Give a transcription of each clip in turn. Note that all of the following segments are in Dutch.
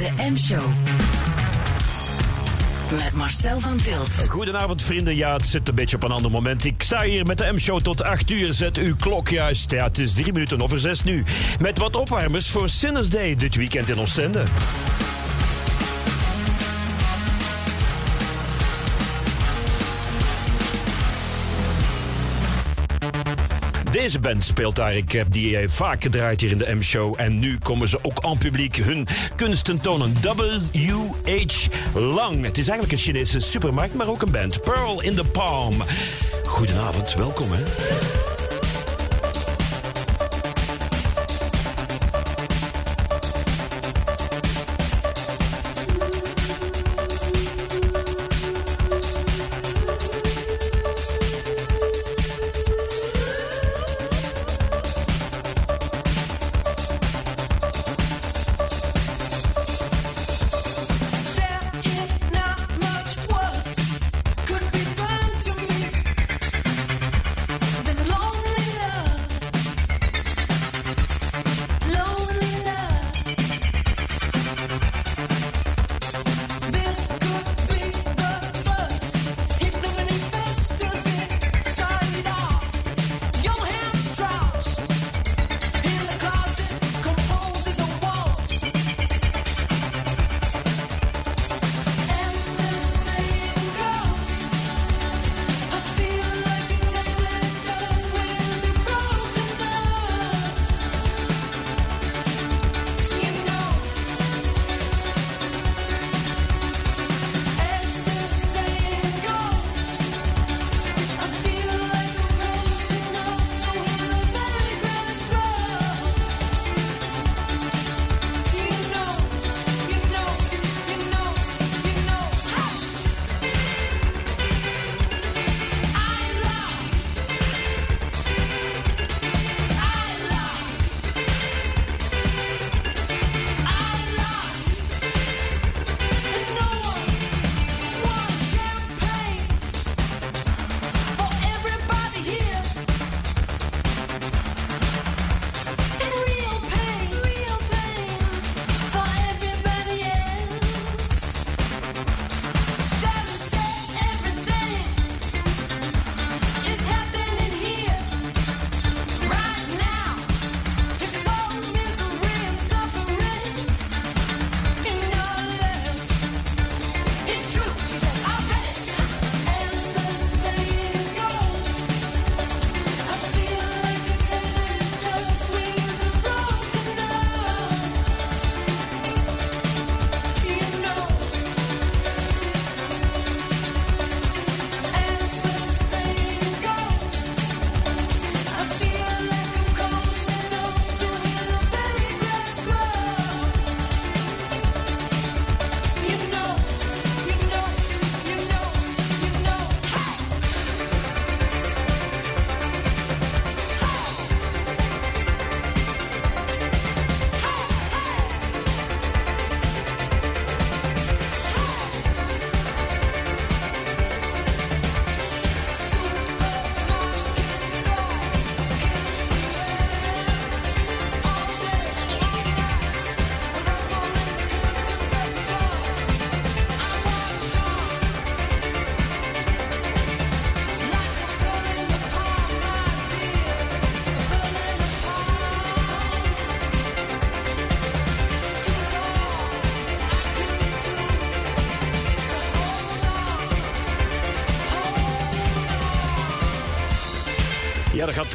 De M-show. Met Marcel van Tilt. Goedenavond vrienden, ja het zit een beetje op een ander moment. Ik sta hier met de M-show tot 8 uur, zet uw klok juist. Ja, het is drie minuten over zes nu. Met wat opwarmers voor Sinners Day dit weekend in Oostende. Deze band speelt daar. Ik heb die eh, vaak gedraaid hier in de M-show. En nu komen ze ook aan publiek hun kunsten tonen. W.H. Lang. Het is eigenlijk een Chinese supermarkt, maar ook een band. Pearl in the Palm. Goedenavond, welkom hè.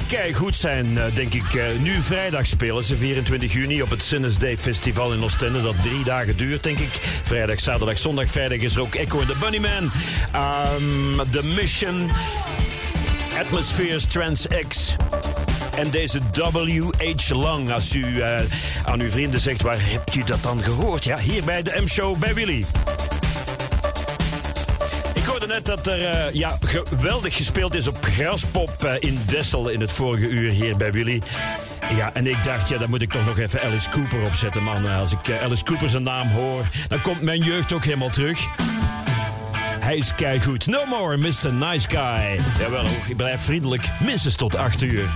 Kei goed zijn, eh, denk ik. Eh, Nu vrijdag spelen ze 24 juni op het Sinners Day Festival in Oostende. Dat drie dagen duurt, denk ik. Vrijdag, zaterdag, zondag. Vrijdag is er ook Echo and the Bunnyman. Um, the Mission. Atmospheres Trans X. En deze W.H. Lang. Als u eh, aan uw vrienden zegt, waar hebt u dat dan gehoord? Ja, hier bij de M-show bij Willy. Net dat er eh, ja, geweldig gespeeld is op Graspop eh, in Dessel in het vorige uur hier bij Willy. Ja, en ik dacht, ja, dan moet ik toch nog even Alice Cooper opzetten, man. Als ik eh, Alice Cooper zijn naam hoor, dan komt mijn jeugd ook helemaal terug. Hij is goed. No more, Mr. Nice Guy. Jawel hoor, ik blijf vriendelijk. Minstens tot 8 uur.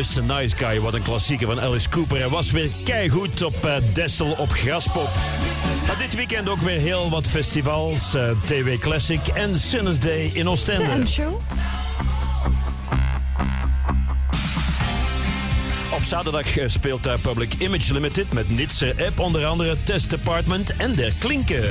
Mr. Nice Guy, wat een klassieker van Alice Cooper. Hij was weer keigoed op eh, Dessel op Graspop. Maar dit weekend ook weer heel wat festivals. eh, TW Classic en Sinners Day in De Oostende. M-show. Op zaterdag eh, speelt daar Public Image Limited met Nitzer App, onder andere Test Department en Der Klinken.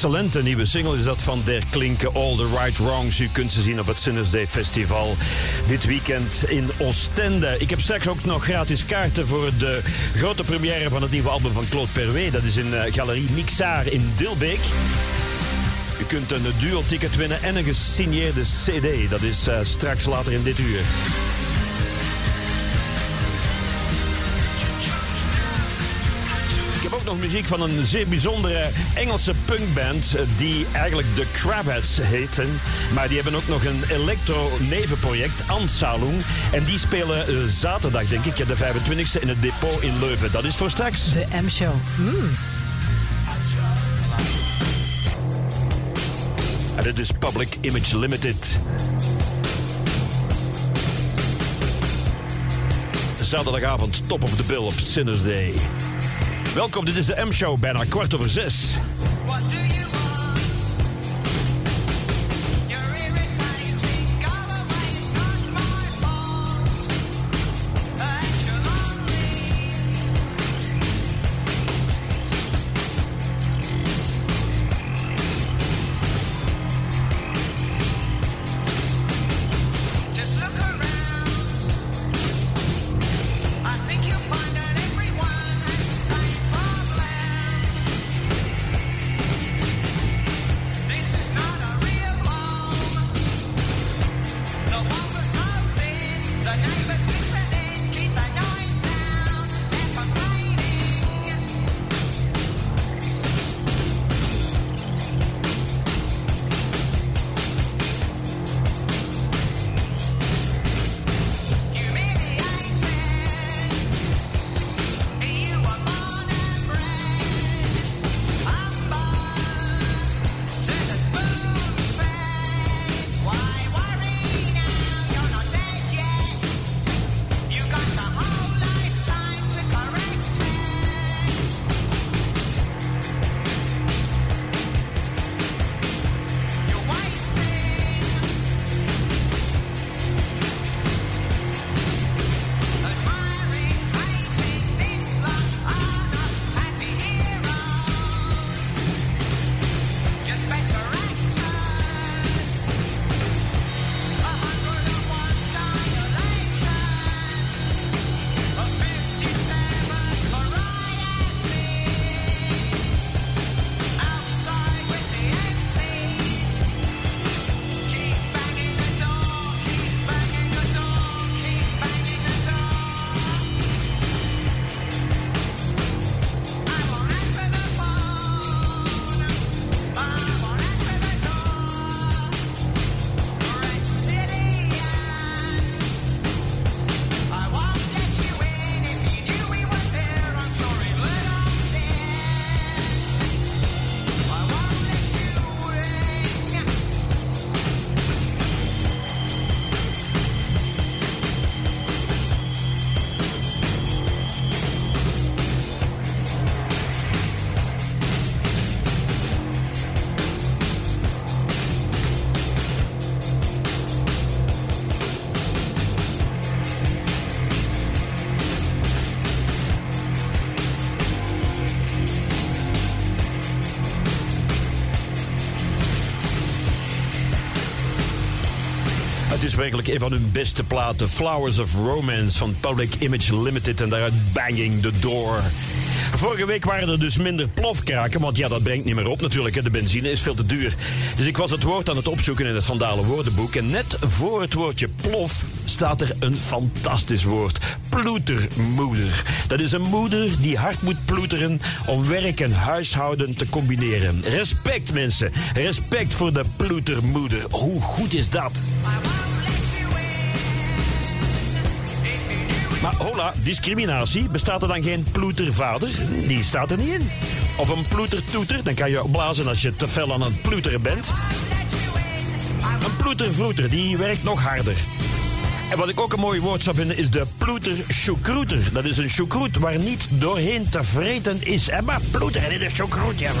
Excellente nieuwe single is dat van Der Klinken All the Right Wrongs. U kunt ze zien op het Sinners Day Festival dit weekend in Oostende. Ik heb straks ook nog gratis kaarten voor de grote première van het nieuwe album van Claude Perwet. Dat is in eh, Galerie Mixaar in Dilbeek. U kunt een duo-ticket winnen en een gesigneerde CD. Dat is eh, straks later in dit uur. Nog muziek van een zeer bijzondere Engelse punkband eh, die eigenlijk de Kravats heten. Maar die hebben ook nog een electro-nevenproject, Ansalung. En die spelen eh, zaterdag, denk ik, de 25e in het depot in Leuven. Dat is voor straks. De M-show. Mm. En dit is Public Image Limited. Zaterdagavond, top of the bill op Sinners Day. Welkom, dit is de M-show, bijna kwart over zes. Werkelijk een van hun beste platen. Flowers of Romance van Public Image Limited en daaruit Banging the Door. Vorige week waren er dus minder plofkraken, want ja, dat brengt niet meer op natuurlijk. De benzine is veel te duur. Dus ik was het woord aan het opzoeken in het Vandalen woordenboek. En net voor het woordje plof staat er een fantastisch woord. Ploetermoeder. Dat is een moeder die hard moet ploeteren om werk en huishouden te combineren. Respect mensen. Respect voor de ploetermoeder. Hoe goed is dat? Maar hola, discriminatie. Bestaat er dan geen ploetervader? Die staat er niet in. Of een ploetertoeter, dan kan je blazen als je te fel aan het ploeteren bent. Een ploetervroeter, die werkt nog harder. En wat ik ook een mooi woord zou vinden is de ploeter-choukroeter. Dat is een choukroet waar niet doorheen te vreten is. En maar ploeteren in de choukroet. Ja.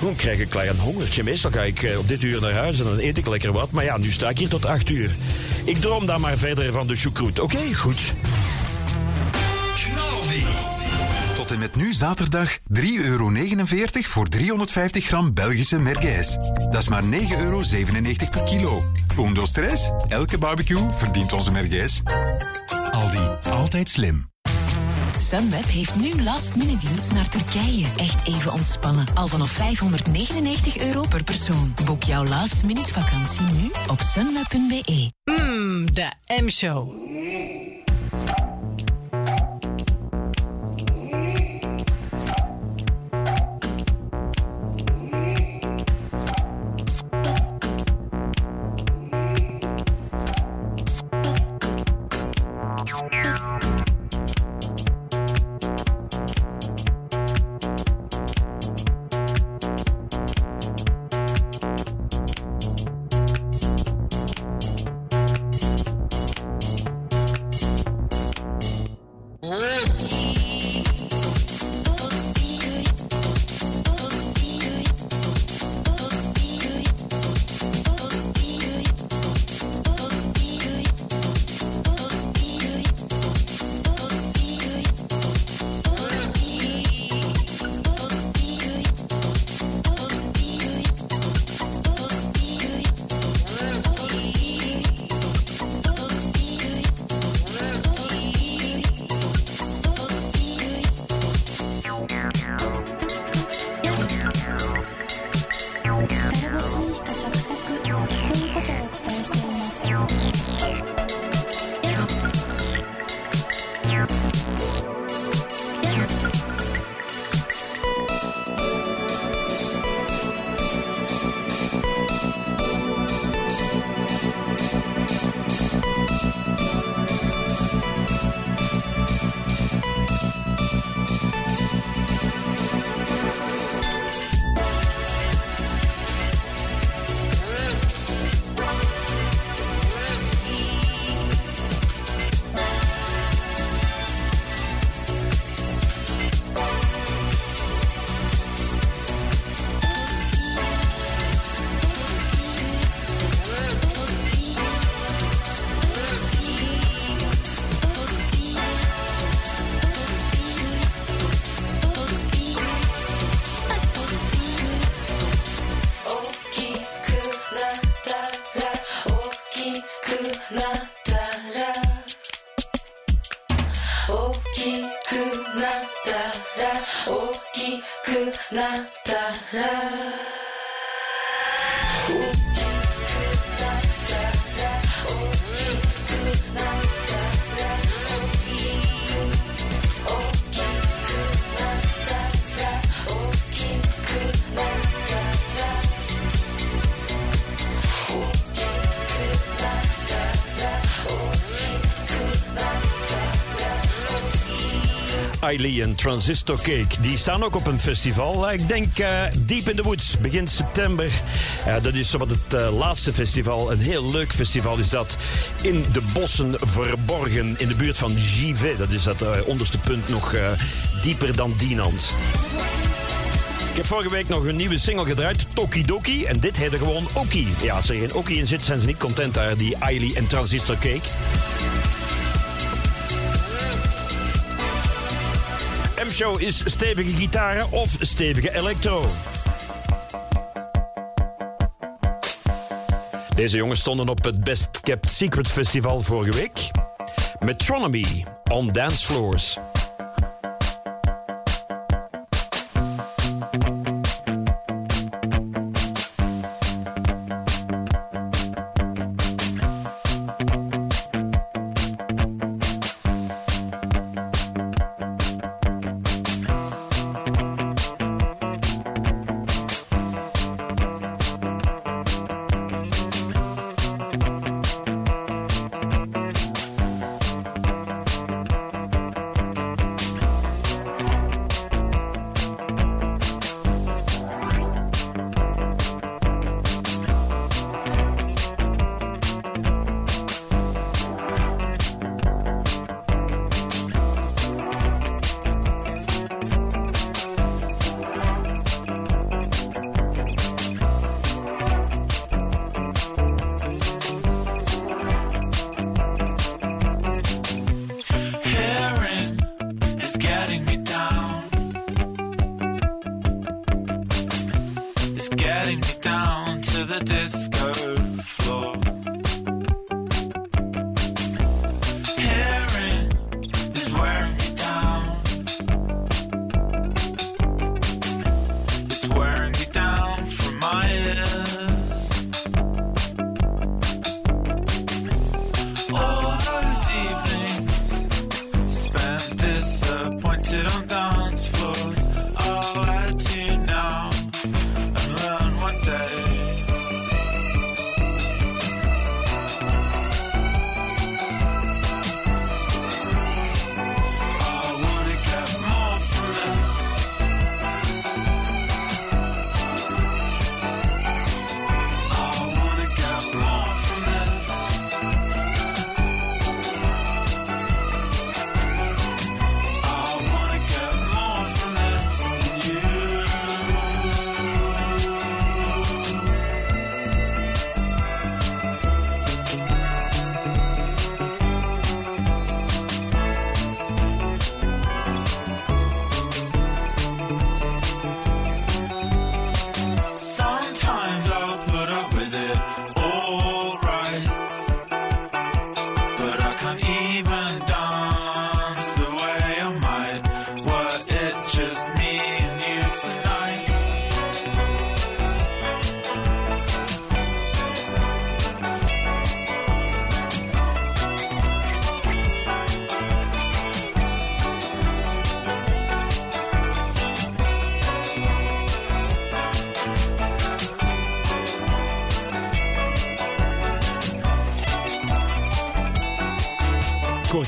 Dan krijg ik een klein hongertje. Meestal ga ik eh, op dit uur naar huis en dan eet ik lekker wat. Maar ja, nu sta ik hier tot acht uur. Ik droom dan maar verder van de choukroet. Oké, goed. Tot en met nu zaterdag 3,49 euro voor 350 gram Belgische merguez. Dat is maar 9,97 euro per kilo. Undo stress? Elke barbecue verdient onze merguez. Aldi, altijd slim. Sunweb heeft nu last minute dienst naar Turkije. Echt even ontspannen. Al vanaf 599 euro per persoon. Boek jouw last minute vakantie nu op sunweb.be. Mmm, de M-show. Ailey en Transistor Cake. Die staan ook op een festival. Ik denk eh, Deep in the Woods, begin september. Eh, dat is wat het eh, laatste festival. Een heel leuk festival is dat. In de bossen verborgen, in de buurt van Givet. Dat is dat onderste punt nog dieper dan Dinant. Ik heb vorige week nog een nieuwe single gedraaid, Tokidoki. En dit heette gewoon Oki. Ja, als er geen Oki in zit, zijn ze niet content daar, die Ailey en Transistor Cake. M-show is stevige gitaren of stevige electro. Deze jongens stonden op het Best Kept Secret Festival vorige week. Metronomy on Dance Floors.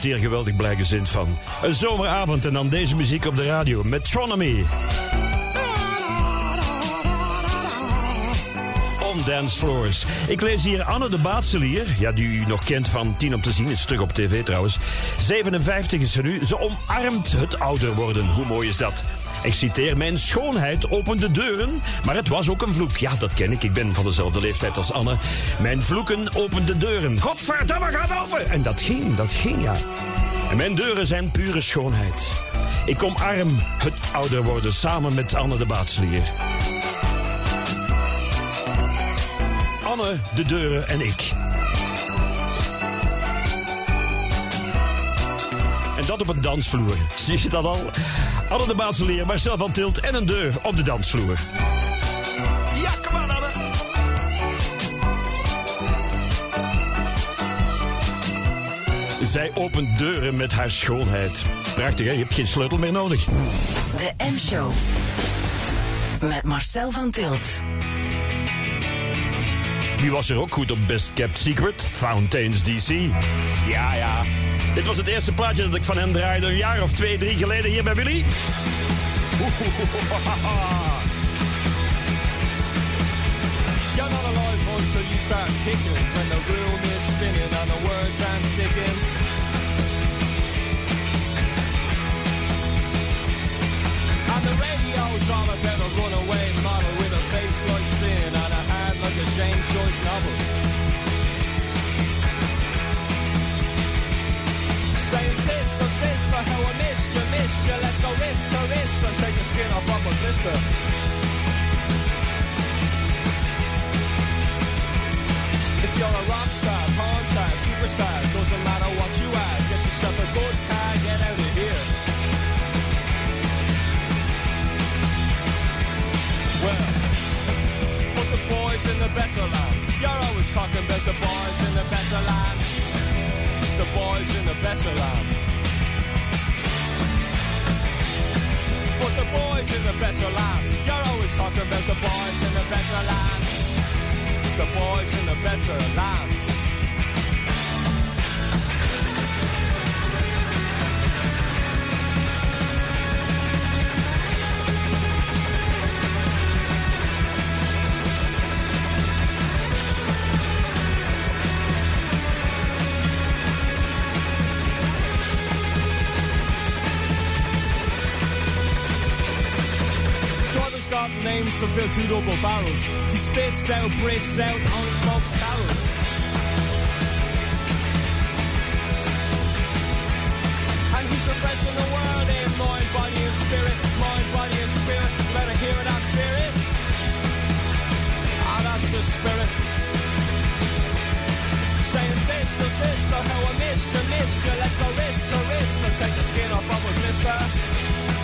Hier geweldig blij gezind van. Een zomeravond en dan deze muziek op de radio. Metronomy. On dance floors. Ik lees hier Anne de Baatselier. Ja, die u nog kent van 10 om te zien. Is terug op tv trouwens. 57 is ze nu. Ze omarmt het ouder worden. Hoe mooi is dat? Ik citeer, mijn schoonheid opende deuren, maar het was ook een vloek. Ja, dat ken ik. Ik ben van dezelfde leeftijd als Anne. Mijn vloeken openden deuren. Godverdomme, gaat open! En dat ging, dat ging, ja. En mijn deuren zijn pure schoonheid. Ik omarm het ouder worden samen met Anne de Baatselier. Anne, de deuren en ik. En dat op een dansvloer. Zie je dat al? Anne de Baatselier, Marcel van Tilt en een deur op de dansvloer. Ja, kom aan, Anne. Zij opent deuren met haar schoonheid. Prachtig, hè? Je hebt geen sleutel meer nodig. De M-show. Met Marcel van Tilt. Wie was er ook goed op Best Kept Secret? Fountains DC. Ja, ja. Dit was het eerste plaatje dat ik van hen draaide een jaar of twee, drie geleden hier bij Willy. You're not alive until you start kicking when the room is spinning and the words aren't ticking. And the radio's about a runaway model with a face like sin and a heart like a James Joyce novel. Saying sister, oh, sister, how I missed you, missed you. Let's go wrist to wrist and take the skin off of a blister. If you're a rock star, porn star, superstar, doesn't matter what you are. Get yourself a good car, get out of here. Well, put the boys in the better land. You're always talking about the boys in the better land. The boys in the better land. Put the boys in the better land. You're always talking about the boys in the better land. The boys in the better land. For fill two double barrels. He spits out, breathes out, only smokes carols. And he's the best the world in mind, body and spirit. Mind, body and spirit. Better hear it and fear it. Ah, that's the spirit. Saying sister, sister, how I missed you, missed you. Let's go wrist to wrist and take the skin off of a blister.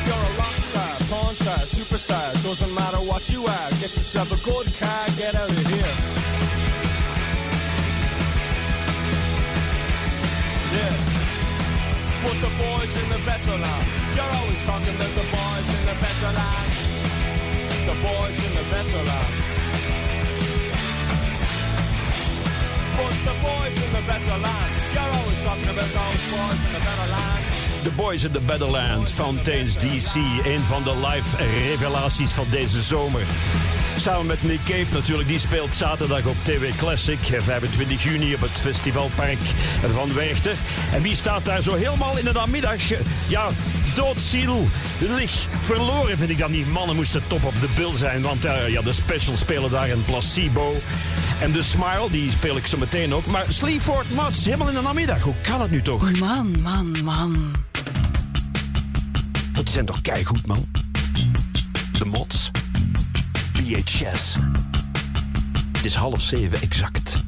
If you're a rock star, porn star, superstar, doesn't matter what you are, get yourself a good car, get out of here. Yeah. Put the boys in the better land. You're always talking about the boys in the better land. The boys in the better land. Put the boys in the better land. You're always talking about those boys in the better land. The Boys in the Battleland, Fountains DC. Een van de live revelaties van deze zomer. Samen met Nick Cave natuurlijk, die speelt zaterdag op TV Classic. 25 juni op het festivalpark van Werchter. En wie staat daar zo helemaal in de namiddag? Ja, doodziel. Lig verloren vind ik dan. Die mannen moesten top op de bil zijn. Want eh, ja, de specials spelen daar in Placebo. En de Smile, die speel ik zo meteen ook. Maar Sleaford Mats, helemaal in de namiddag. Hoe kan het nu toch? Man, man, man. Dat zijn toch keigoed, man. De mods. VHS. Het is half zeven exact.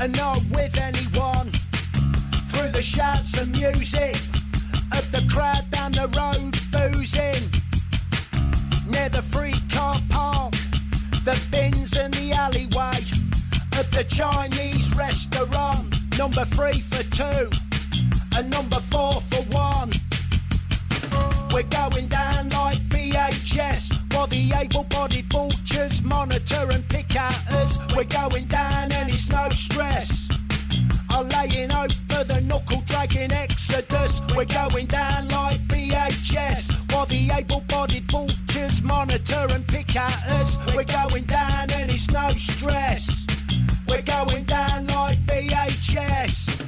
And not with anyone. Through the shouts and music of the crowd down the road boozing. Near the free car park, the bins and the alleyway of the Chinese restaurant. Number three for two and number four for one. We're going down like BHS while the able-bodied vultures monitor and pick. We're going down and it's no stress. I'm laying for the knuckle-dragging exodus. We're going down like BHS while the able-bodied vultures monitor and pick at us. We're going down and it's no stress. We're going down like BHS.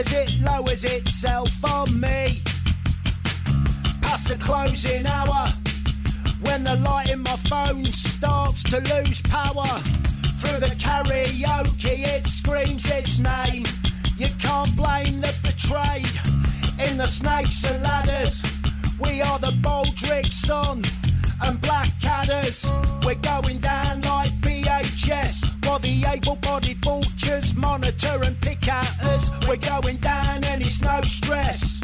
As it lowers itself on me. Past the closing hour, when the light in my phone starts to lose power. Through the karaoke, it screams its name. You can't blame the betrayed in the snakes and ladders. We are the Baldrick Sun and Black Blackcadders. We're going down like BHS while the able-bodied vultures monitor and pick at us. We're going down and it's no stress.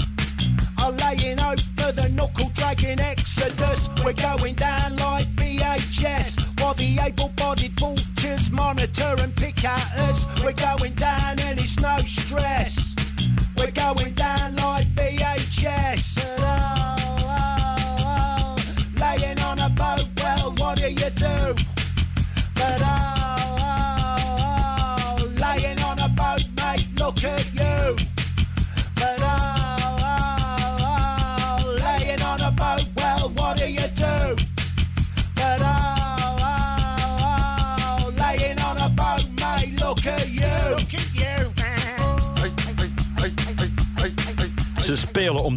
I'm laying for the knuckle-dragging exodus. We're going down like BHS while the able-bodied vultures monitor and pick at us. We're going down and it's no stress. We're going down like BHS.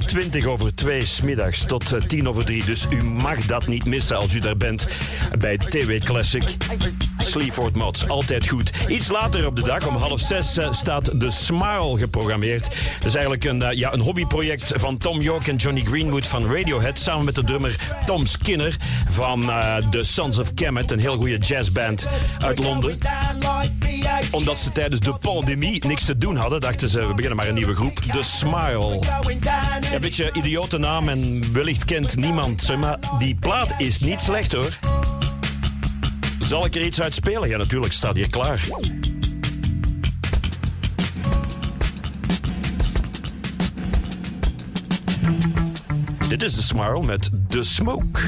20 over 2 smiddags tot eh, 10 over 3. Dus u mag dat niet missen als u daar bent bij TW Classic. Sleaford Mods, altijd goed. Iets later op de dag, om half zes, eh, staat The Smile geprogrammeerd. Dat is eigenlijk een, eh, ja, een hobbyproject van Tom York en Johnny Greenwood van Radiohead... samen met de drummer Tom Skinner van eh, The Sons of Kemet... een heel goede jazzband uit Londen. Omdat ze tijdens de pandemie niks te doen hadden... dachten ze, we beginnen maar een nieuwe groep. The Smile. Een beetje idiote naam en wellicht kent niemand ze, maar die plaat is niet slecht hoor. Zal ik er iets uit spelen? Ja, natuurlijk staat hier klaar. Dit is de Smile met The Smoke.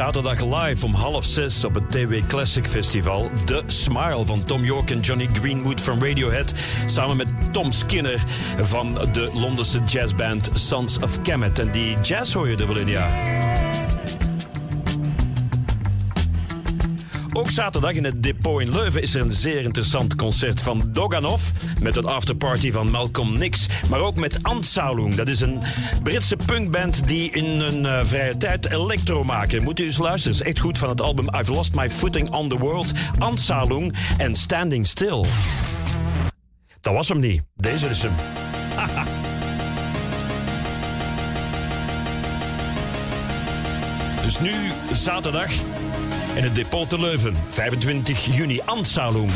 Zaterdag live om half zes op het TW Classic Festival. The Smile van Tom York en Johnny Greenwood van Radiohead. Samen met Tom Skinner van de Londense jazzband Sons of Kemet. En die jazz hoor je er wel in, ja. Zaterdag in het depot in Leuven is er een zeer interessant concert van Doganov. Met een afterparty van Malcolm Nix. Maar ook met Ant Saloon. Dat is een Britse punkband die in hun eh, vrije tijd electro maken. Moet u eens luisteren. Is echt goed van het album I've Lost My Footing on the World. Ant Saloon en Standing Still. Dat was hem niet. Deze is hem. Dus nu zaterdag in het depot te Leuven. 25 juni, Antsaloon.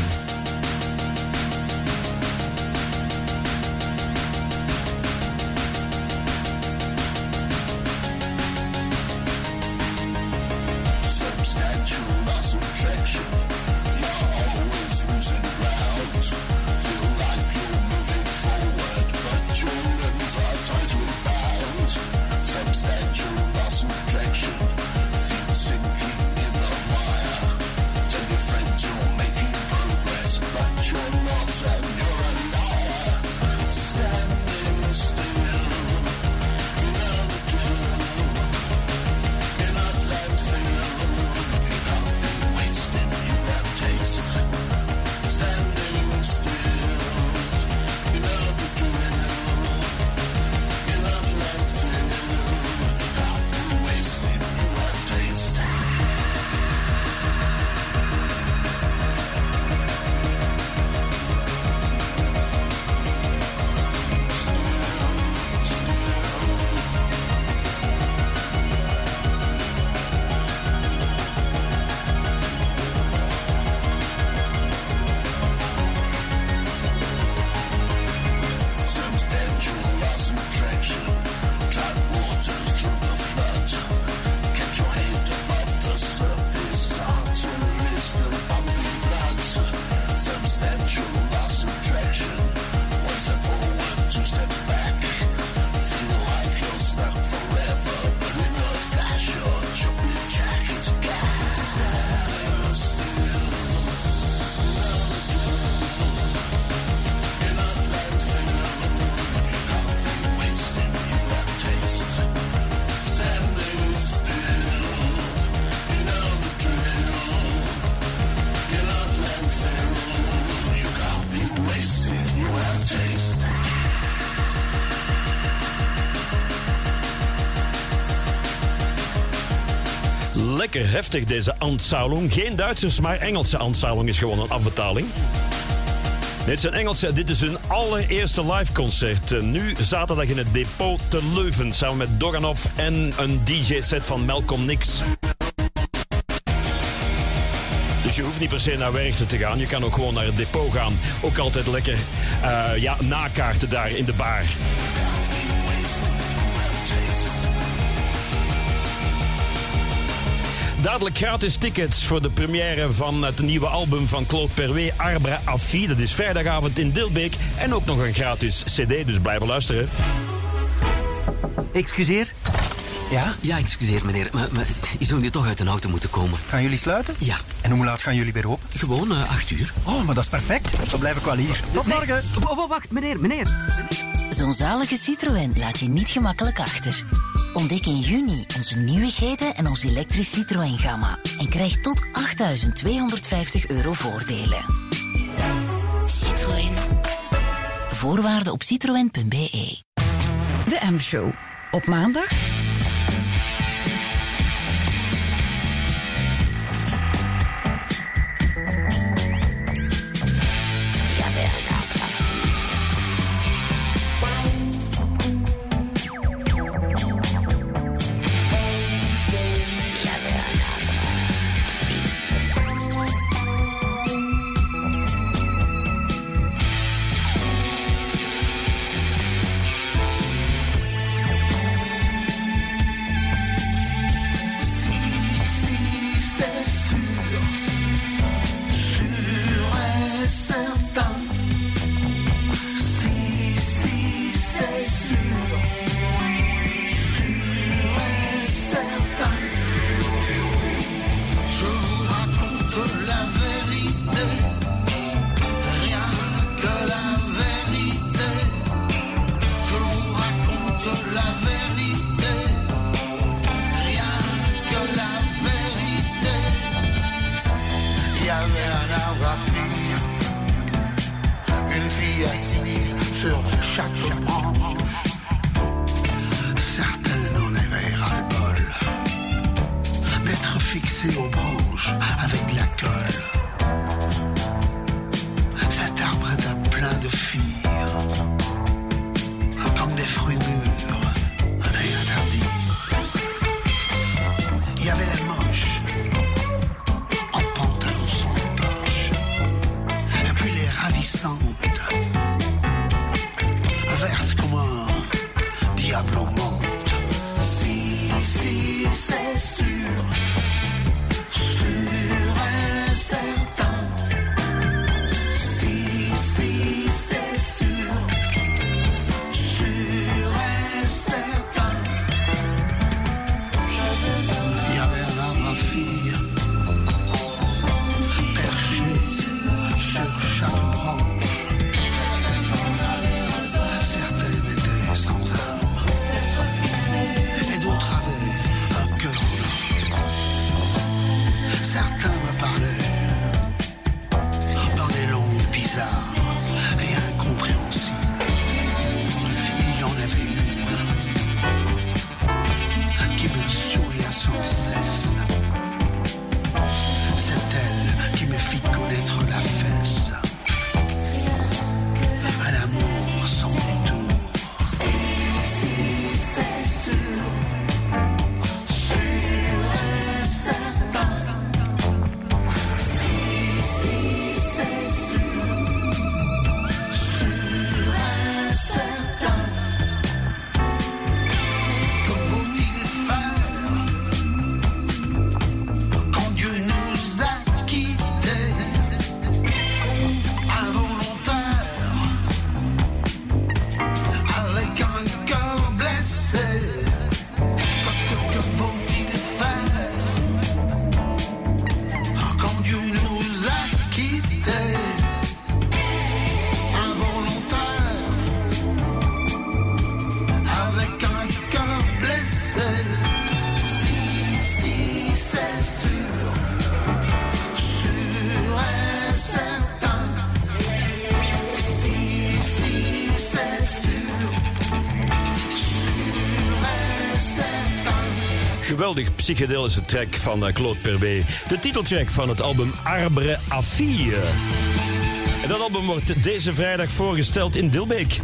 Heftig, deze Anzahlung. Geen Duitsers, maar Engelse Anzahlung is gewoon een afbetaling. Dit is een Engelse, dit is hun allereerste liveconcert. Eh, Nu zaterdag in het depot te Leuven. Samen met Doganov en een DJ-set van Malcolm Nix. Dus je hoeft niet per se naar Werchter te gaan. Je kan ook gewoon naar het depot gaan. Ook altijd lekker eh, ja, nakaarten daar in de bar. Dadelijk gratis tickets voor de première van het nieuwe album van Claude Perwee, Arbra Affi. Dat is vrijdagavond in Dilbeek. En ook nog een gratis cd, dus blijven luisteren. Excuseer? Ja? Ja, excuseer meneer, maar, maar je zou nu toch uit een auto moeten komen. Gaan jullie sluiten? Ja. En hoe laat gaan jullie weer open? Gewoon eh, acht uur. Oh, maar dat is perfect. Dan blijf ik wel hier. Tot morgen. wacht, meneer, meneer. Zo'n zalige Citroën laat je niet gemakkelijk achter. Ontdek in juni onze nieuwigheden en ons elektrisch Citroën-gamma. En krijg tot 8.250 euro voordelen. Citroën. Voorwaarden op citroën.be. De M-show. Op maandag psychedelische track van eh, Claude Perwé. De titeltrack van het album Arbre à Fille. En dat album wordt deze vrijdag voorgesteld in Dilbeek.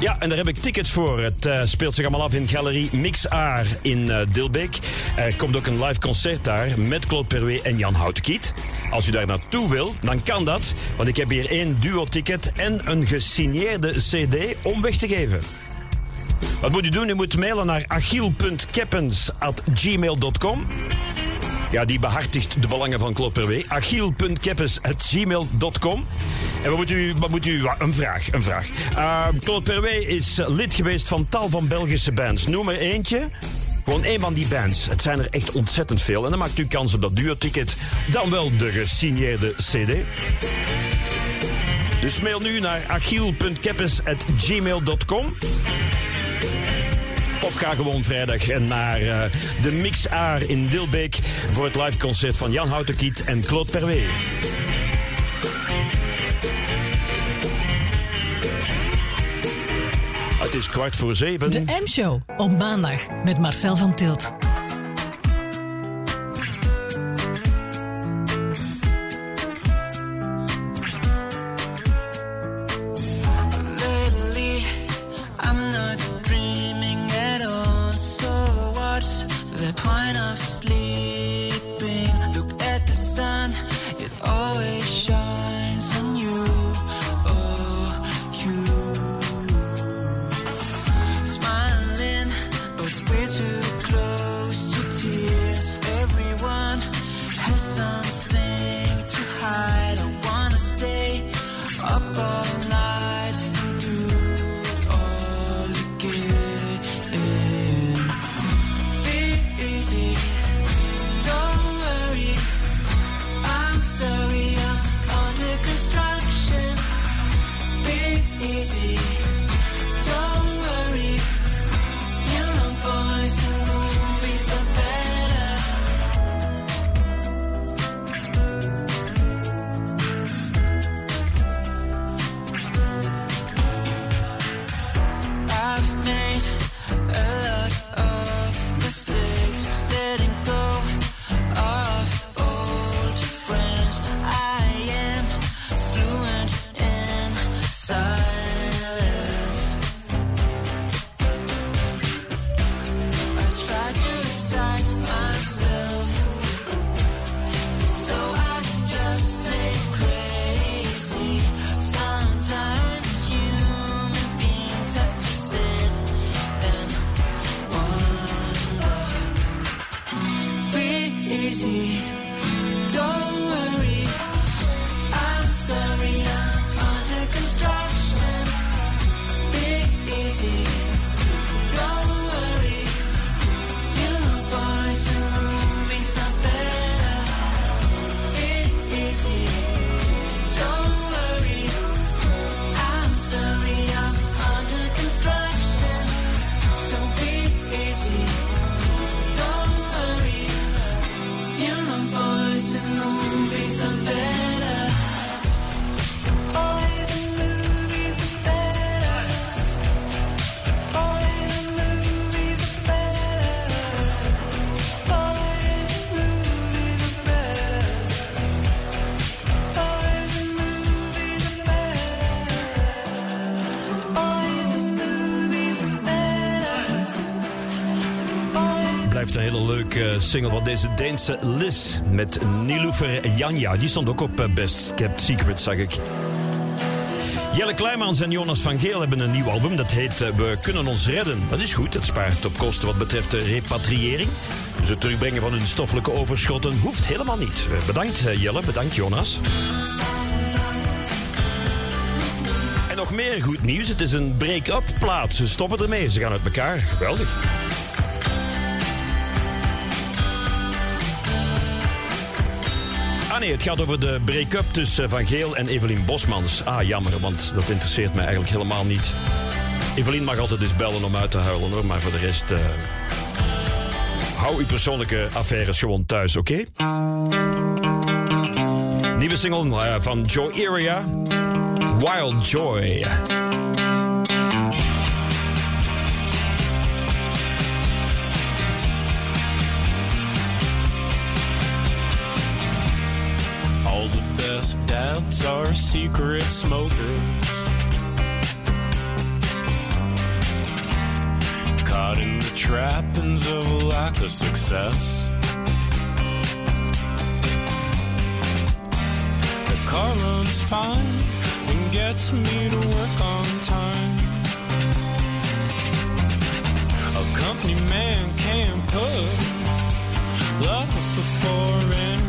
Ja, en daar heb ik tickets voor. Het eh, speelt zich allemaal af in Galerie Mix Aar in eh, Dilbeek. Er komt ook een live concert daar met Claude Perwé en Jan Houtenkiet. Als u daar naartoe wil, dan kan dat. Want ik heb hier één duo-ticket en een gesigneerde cd om weg te geven. Wat moet u doen? U moet mailen naar achiel.keppens.gmail.com. Ja, die behartigt de belangen van Claude Perwé. Achiel.keppens.gmail.com. En wat moet u, wat moet u... Een vraag, een vraag. Uh, Claude is lid geweest van tal van Belgische bands. Noem er eentje. Gewoon één van die bands. Het zijn er echt ontzettend veel. En dan maakt u kans op dat duo-ticket. Dan wel de gesigneerde cd. Dus mail nu naar achiel.keppes.gmail.com. Of ga gewoon vrijdag naar uh, de Mix Aar in Dilbeek... voor het live concert van Jan Houtenkiet en Claude Perwé. Het is kwart voor zeven. De M-show op maandag met Marcel van Tilt. Single van deze Deense Liz met Niloufer Janja. Die stond ook op eh, Best Kept Secret, zag ik. Jelle Kleimans en Jonas van Geel hebben een nieuw album. Dat heet eh, We kunnen ons redden. Dat is goed. Het spaart op kosten wat betreft de repatriëring. Dus het terugbrengen van hun stoffelijke overschotten hoeft helemaal niet. Eh, Bedankt Jelle, bedankt Jonas. En nog meer goed nieuws. Het is een break-up plaat. Ze stoppen ermee. Ze gaan uit elkaar. Geweldig. Nee, het gaat over de break-up tussen Van Geel en Evelien Bosmans. Ah, jammer, want dat interesseert mij eigenlijk helemaal niet. Evelien mag altijd eens bellen om uit te huilen hoor, maar voor de rest. eh, hou uw persoonlijke affaires gewoon thuis, oké? Nieuwe single eh, van Joe Area. Wild Joy. secret smoker. Caught in the trappings of a lack of success. The car runs fine and gets me to work on time. A company man can't put love before and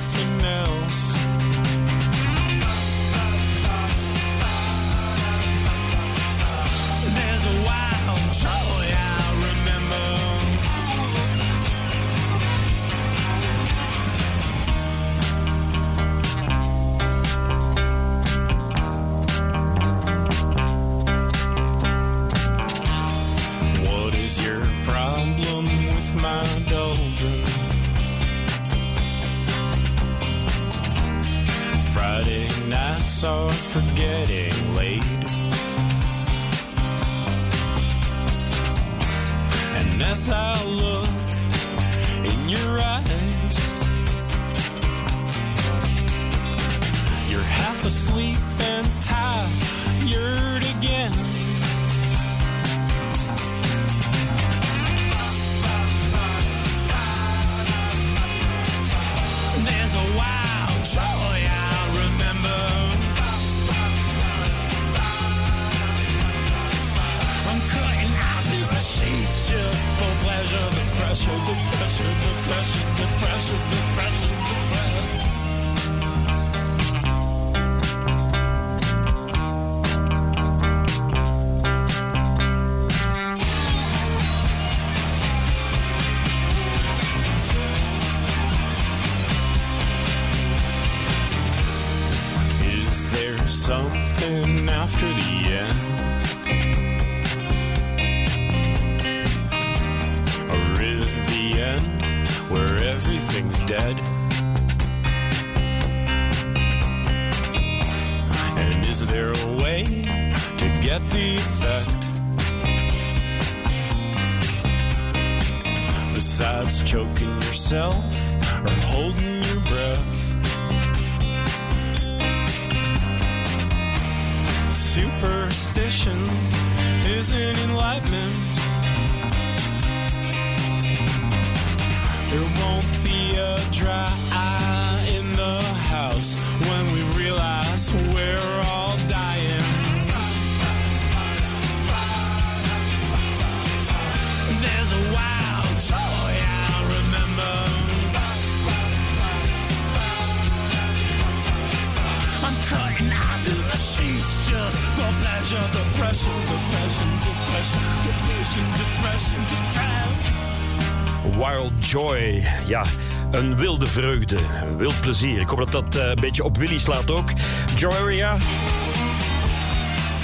vreugde, wild plezier. Ik hoop dat dat eh, een beetje op Willy slaat ook. Joaria.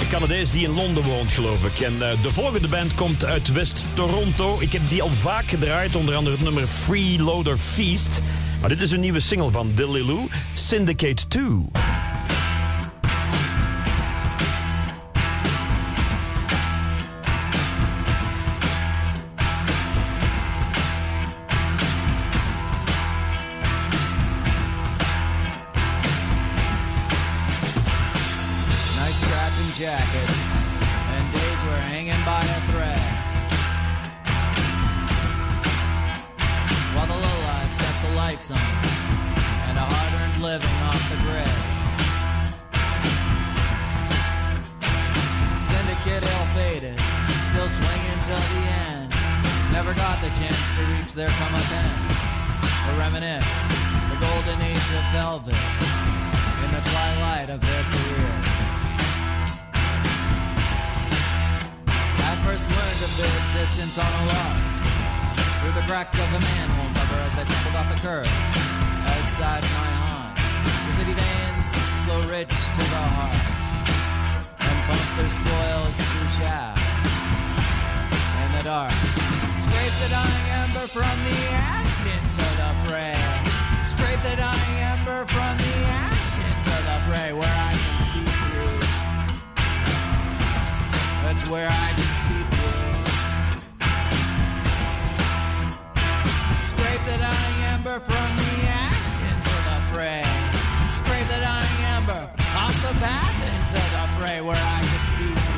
Een Canadees die in Londen woont, geloof ik. En eh, de volgende band komt uit West-Toronto. Ik heb die al vaak gedraaid, onder andere het nummer Freeloader Feast. Maar dit is een nieuwe single van Dilliloo, Syndicate 2. where I could see through. Scrape the dying ember from the ash into the fray. Scrape the dying ember off the path into the fray where I could see through.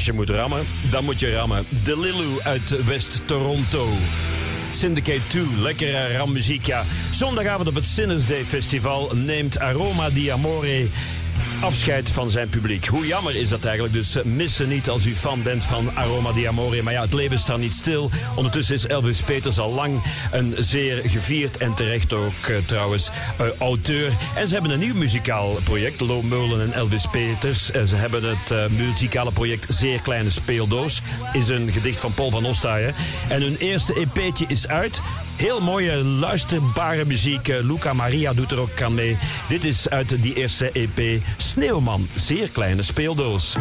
Als je moet rammen, dan moet je rammen. De Lilu uit West-Toronto. Syndicate 2, lekkere rammuziek, ja. Zondagavond op het Sinners Day Festival neemt Aroma di Amore afscheid van zijn publiek. Hoe jammer is dat eigenlijk? Dus eh, missen niet als u fan bent van Aroma di Amore. Maar ja, het leven staat niet stil. Ondertussen is Elvis Peters al lang een zeer gevierd en terecht ook eh, trouwens eh, auteur. En ze hebben een nieuw muzikaal project, Lo Meulen en Elvis Peters. Eh, ze hebben het muzikale project Zeer Kleine Speeldoos. Is een gedicht van Paul van Ostaaien. En hun eerste EP'tje is uit. Heel mooie, luisterbare muziek. Eh, Luca Maria doet er ook aan mee. Dit is uit die eerste EP Sneeuwman. Zeer kleine speeldoos.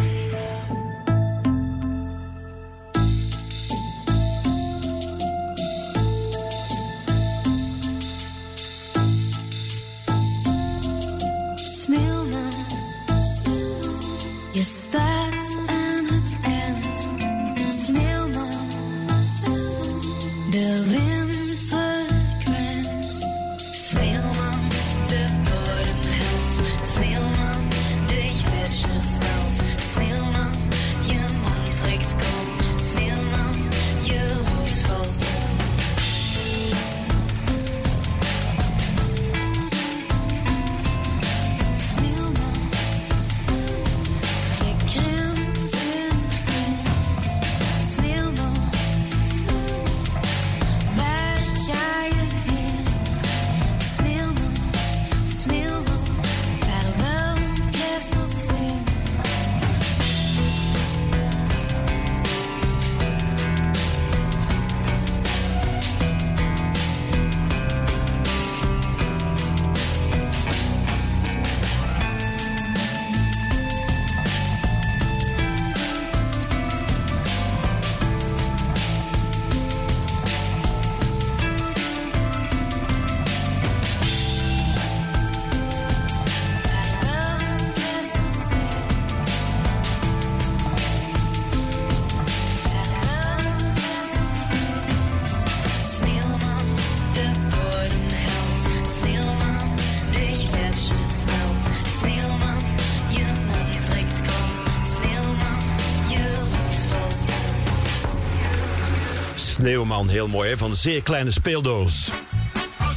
Sneeuwman, heel mooi hè, van zeer kleine speeldoos.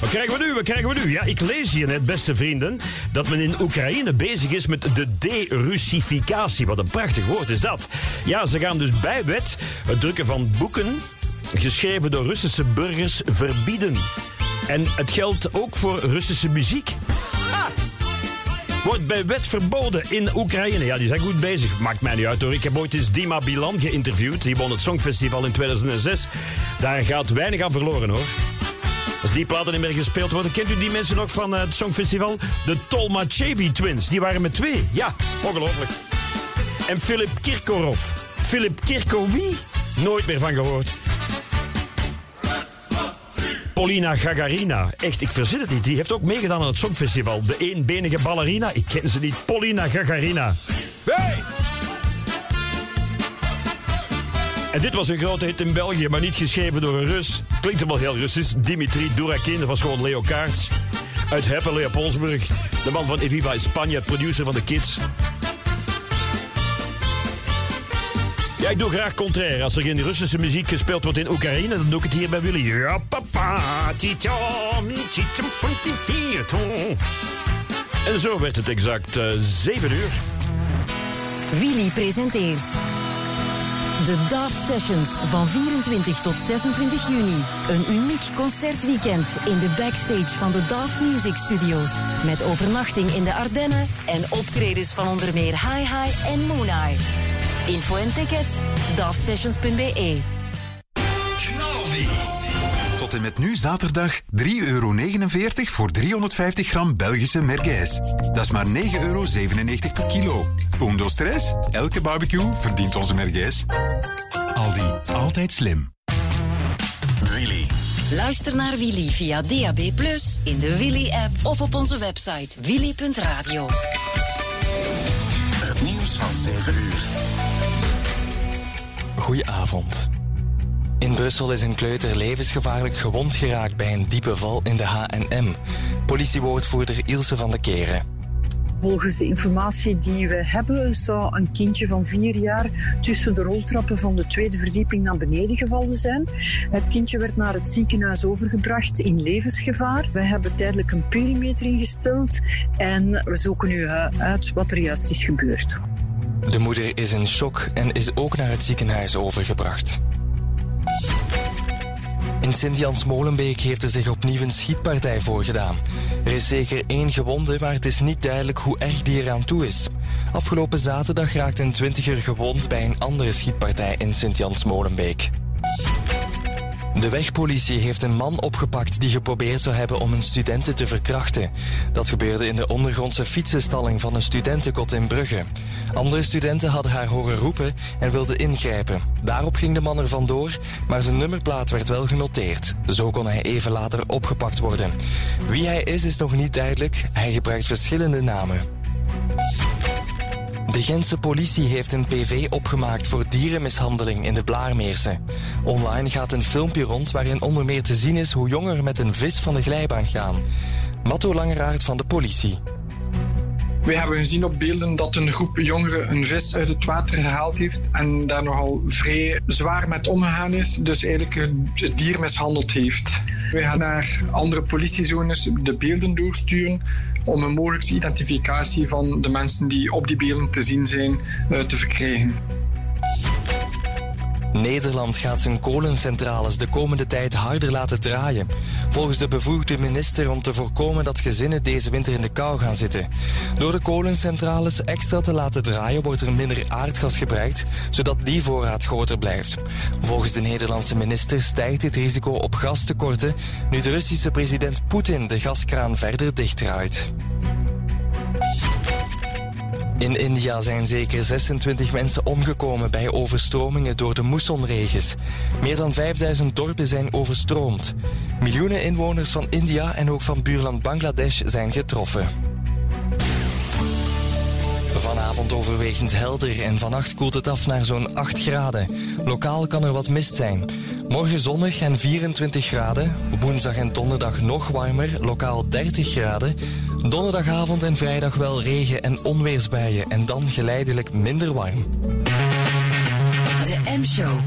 Wat krijgen we nu? Wat krijgen we nu? Ja, ik lees hier net, beste vrienden, dat men in Oekraïne bezig is met de derussificatie. Wat een prachtig woord is dat. Ja, ze gaan dus bij wet het drukken van boeken geschreven door Russische burgers verbieden. En het geldt ook voor Russische muziek. Wordt bij wet verboden in Oekraïne. Ja, die zijn goed bezig. Maakt mij niet uit hoor. Ik heb ooit eens Dima Bilan geïnterviewd. Die won het Songfestival in 2006. Daar gaat weinig aan verloren hoor. Als die platen niet meer gespeeld worden, kent u die mensen nog van eh, het Songfestival? De Tolmachevi Twins, die waren met twee. Ja, ongelooflijk. En Philip Kirkorov. Philip Kirkorov, wie? Nooit meer van gehoord. Polina Gagarina. Echt, ik verzin het niet. Die heeft ook meegedaan aan het Songfestival. De eenbenige ballerina. Ik ken ze niet. Polina Gagarina. Hey! En dit was een grote hit in België, maar niet geschreven door een Rus. Klinkt wel heel Russisch. Dimitri Durakin, dat was gewoon Leo Kaarts. Uit Heppen, Leopoldsburg. De man van Eviva in Spanje, producer van de Kids. Ja, ik doe graag contrair. Als er geen Russische muziek gespeeld wordt in Oekraïne, dan doe ik het hier bij Willy. Ja, papa. En zo werd het exact eh, 7 uur. Willy presenteert. De Daft Sessions van 24 tot 26 juni. Een uniek concertweekend in de backstage van de Daft Music Studios. Met overnachting in de Ardennen en optredens van onder meer Hi Hi en Moon Eye. Info en tickets daftsessions.be. Tot en met nu zaterdag 3,49 euro voor 350 gram Belgische merguez. Dat is maar 9,97 euro per kilo. Undo stress? Elke barbecue verdient onze merguez. Aldi, altijd slim. Willy. Luister naar Willy via DAB+, in de Willy-app of op onze website willy.radio. Het nieuws van 7 uur. Goedenavond. In Brussel is een kleuter levensgevaarlijk gewond geraakt bij een diepe val in de H&M. Politiewoordvoerder Ilse van de Keren. Volgens de informatie die we hebben, zou een kindje van vier jaar tussen de roltrappen van de tweede verdieping naar beneden gevallen zijn. Het kindje werd naar het ziekenhuis overgebracht in levensgevaar. We hebben tijdelijk een perimeter ingesteld en we zoeken nu eh, uit wat er juist is gebeurd. De moeder is in shock en is ook naar het ziekenhuis overgebracht. In Sint-Jans-Molenbeek heeft er zich opnieuw een schietpartij voorgedaan. Er is zeker één gewonde, maar het is niet duidelijk hoe erg die eraan toe is. Afgelopen zaterdag raakte een twintiger gewond bij een andere schietpartij in Sint-Jans-Molenbeek. De wegpolitie heeft een man opgepakt die geprobeerd zou hebben om een studente te verkrachten. Dat gebeurde in de ondergrondse fietsenstalling van een studentenkot in Brugge. Andere studenten hadden haar horen roepen en wilden ingrijpen. Daarop ging de man er vandoor, maar zijn nummerplaat werd wel genoteerd. Zo kon hij even later opgepakt worden. Wie hij is, is nog niet duidelijk. Hij gebruikt verschillende namen. De Gentse politie heeft een PV opgemaakt voor dierenmishandeling in de Blaarmeerse. Online gaat een filmpje rond waarin onder meer te zien is hoe jongeren met een vis van de glijbaan gaan. Matto Langeraard van de politie. We hebben gezien op beelden dat een groep jongeren een vis uit het water gehaald heeft en daar nogal vrij zwaar met omgegaan is, dus eigenlijk het dier mishandeld heeft. We gaan naar andere politiezones de beelden doorsturen om een mogelijke identificatie van de mensen die op die beelden te zien zijn eh, te verkrijgen. Nederland gaat zijn kolencentrales de komende tijd harder laten draaien. Volgens de bevoegde minister om te voorkomen dat gezinnen deze winter in de kou gaan zitten. Door de kolencentrales extra te laten draaien wordt er minder aardgas gebruikt, zodat die voorraad groter blijft. Volgens de Nederlandse minister stijgt dit risico op gastekorten nu de Russische president Poetin de gaskraan verder dichtdraait. In India zijn zeker 26 mensen omgekomen bij overstromingen door de moessonregens. Meer dan 5000 dorpen zijn overstroomd. Miljoenen inwoners van India en ook van buurland Bangladesh zijn getroffen. Vanavond overwegend helder en vannacht koelt het af naar zo'n 8 graden. Lokaal kan er wat mist zijn. Morgen zonnig en 24 graden. Woensdag en donderdag nog warmer, lokaal 30 graden. Donderdagavond en vrijdag wel regen- en onweersbuien en dan geleidelijk minder warm. De M-show.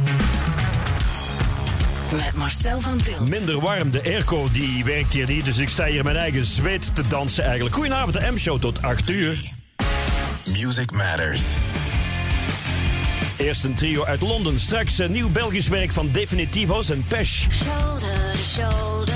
Met Marcel van Tilt. Minder warm, de airco die werkt hier niet, dus ik sta hier mijn eigen zweet te dansen eigenlijk. Goedenavond, de M-show tot 8 uur. Music Matters. Eerst een trio uit Londen, straks een nieuw Belgisch werk van Definitivos en Pesh. Shoulder to shoulder.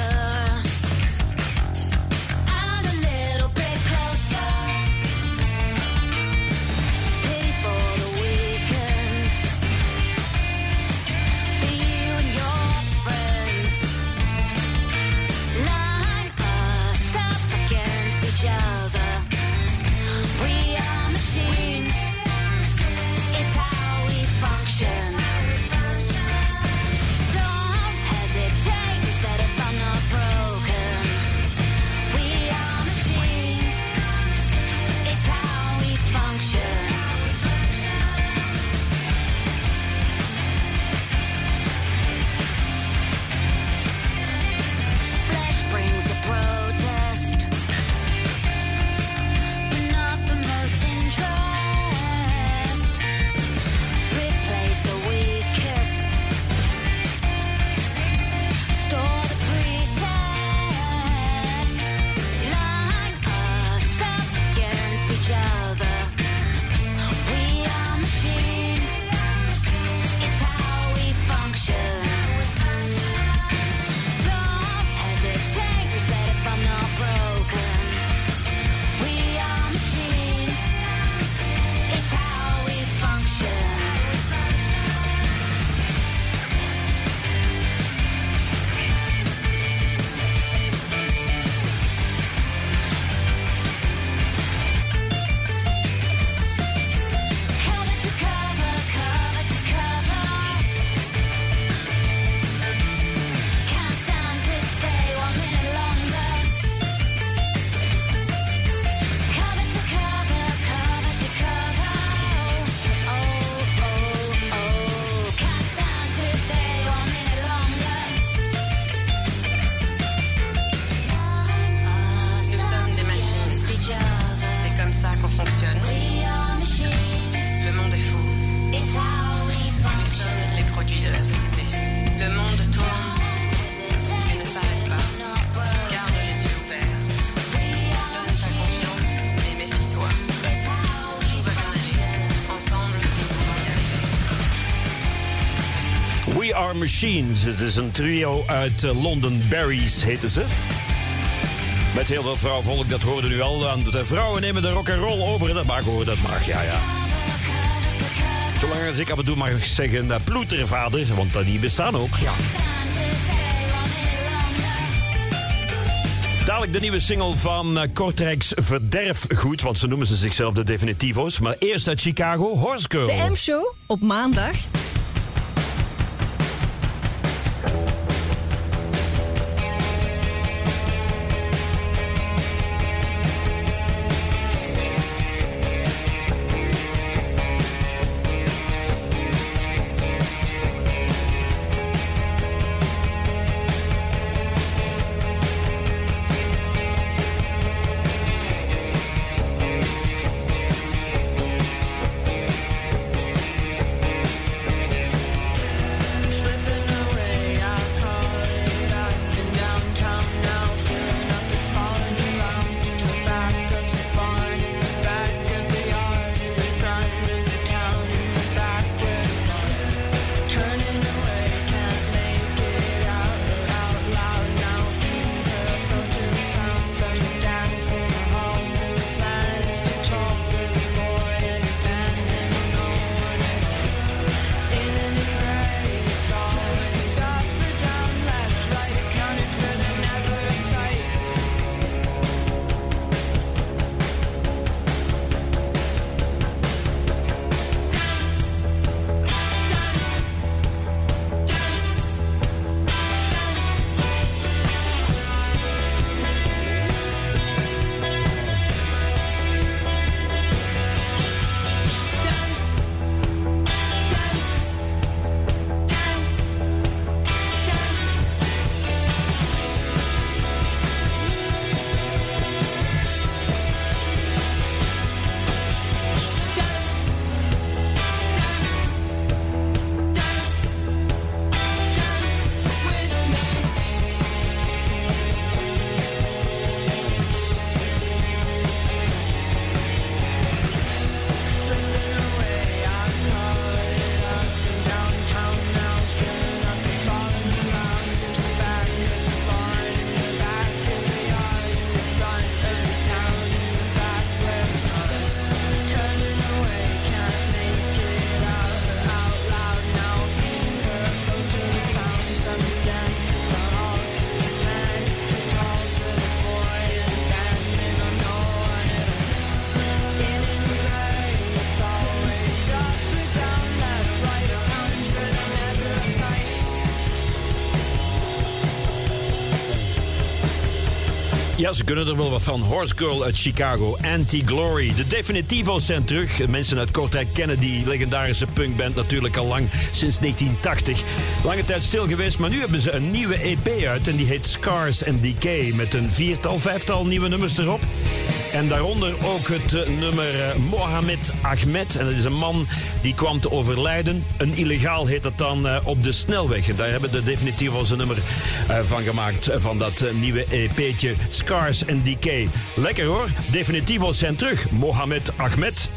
Machines. Het is een trio uit eh, London Berries, heten ze. Met heel veel vrouwvolk, dat hoorde nu al. aan. De vrouwen nemen de rock and roll over. Dat mag hoor, dat mag, ja, ja. Zolang als ik af en toe mag zeggen uh, ploetervader, want uh, die bestaan ook. Ja. Dadelijk de nieuwe single van uh, Kortrijks Verderfgoed, want ze noemen ze zichzelf de Definitivo's. Maar eerst uit Chicago, Horse Girl. De M-show op maandag. Ja, ze kunnen er wel wat van. Horse Girl uit Chicago, Anti-Glory. De Definitivo's zijn terug. Mensen uit Kortrijk kennen die legendarische punkband natuurlijk al lang, sinds 1980. Lange tijd stil geweest, maar nu hebben ze een nieuwe EP uit en die heet Scars and Decay. Met een viertal, vijftal nieuwe nummers erop. En daaronder ook het eh, nummer eh, Mohamed Ahmed. En dat is een man die kwam te overlijden. Een illegaal heet dat dan eh, op de snelweg. Daar hebben de Definitivo's een nummer van gemaakt. van dat nieuwe EP'tje Scars Decay. Lekker hoor. Definitivo's zijn terug. Mohamed Ahmed.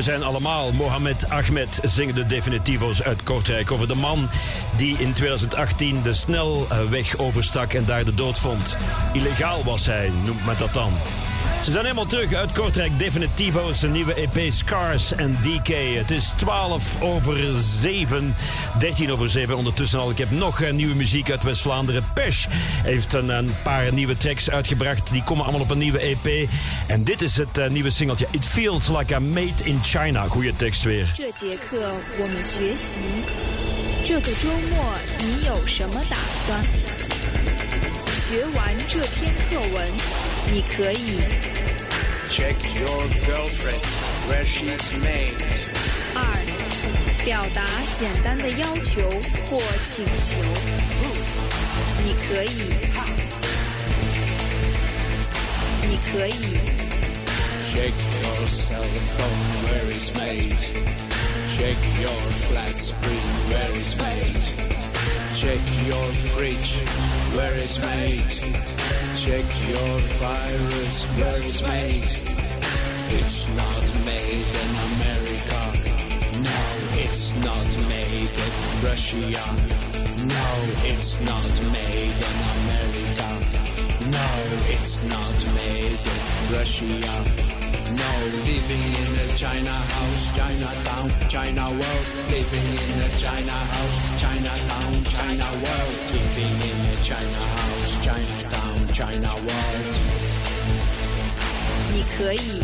We zijn allemaal Mohamed Ahmed, zingen de definitivo's uit Kortrijk over de man die in 2018 de snelweg overstak en daar de dood vond. Illegaal was hij, noemt men dat dan. Ze zijn helemaal terug uit Kortrijk. Definitivo's, een nieuwe EP Scars en DK. Het is 12 over 7, 13 over 7 ondertussen al. Ik heb nog eh, nieuwe muziek uit West-Vlaanderen. Pesh heeft een, een paar nieuwe tracks uitgebracht. Die komen allemaal op een nieuwe EP. En dit is het eh, nieuwe singeltje. It feels like a made in China. Goeie tekst weer. 这节课我们学习，这个周末你有什么打算？学完这篇课文， 你可以 Check your girlfriend where she's made. 二表达简单的要求或请求，你可以，你可以 Check your cell phone where it's made. Check your flat screen where it's made. Check your fridge where it's made. Check your virus where it's made. It's not made in America. No, it's not made in Russia. No, it's not made in America. No, it's not made in Russia. No, living in a China house, Chinatown, China world. Living in a China house, Chinatown, China world. Living in a China house, Chinatown, China world. 你可以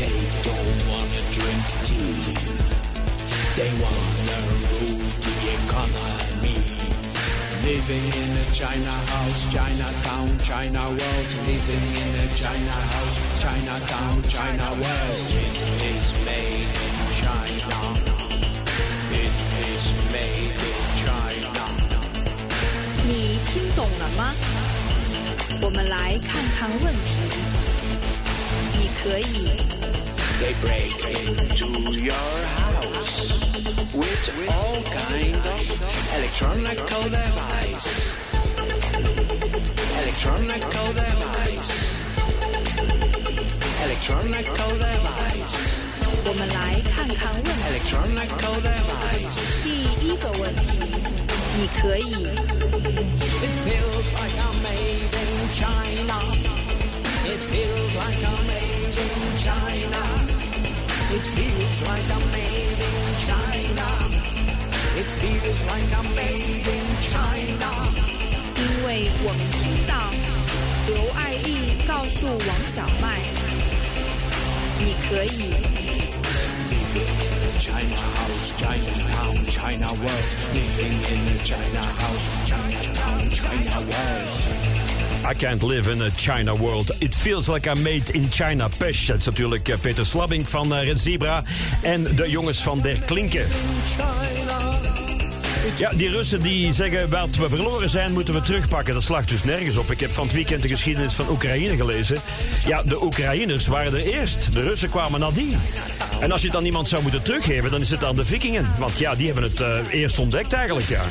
They don't wanna drink tea. They wanna rule the economy. Living in a China house, Chinatown, China world. Living in a China house, Chinatown, China world. It is made in China. It is made in China. 你听懂了吗？我们来看看问题。你可以 They break into your house with all kind of electronical device. Electronical device. Electronical device. 我们来看看问题。 Electronical device. 第一个问题，你可以 It feels like I'm made in China. It feels like I'm made in China. It feels like I'm made in China. It feels like I'm made in China. 因为我们听到刘爱义告诉王小麦，你可以 China house, Chinatown, China world. Living in a China house, Chinatown, China world. I can't live in a China world. It feels like I'm made in China. Pesh, dat is natuurlijk eh, Peter Slabbing van eh, Red Zebra. En de jongens van Der Klinken. Ja, die Russen die zeggen wat we verloren zijn, moeten we terugpakken. Dat slaagt dus nergens op. Ik heb van het weekend de geschiedenis van Oekraïne gelezen. Ja, de Oekraïners waren er eerst. De Russen kwamen nadien. En als je het dan iemand zou moeten teruggeven, dan is het aan de vikingen. Want ja, die hebben het eh, eerst ontdekt eigenlijk, ja.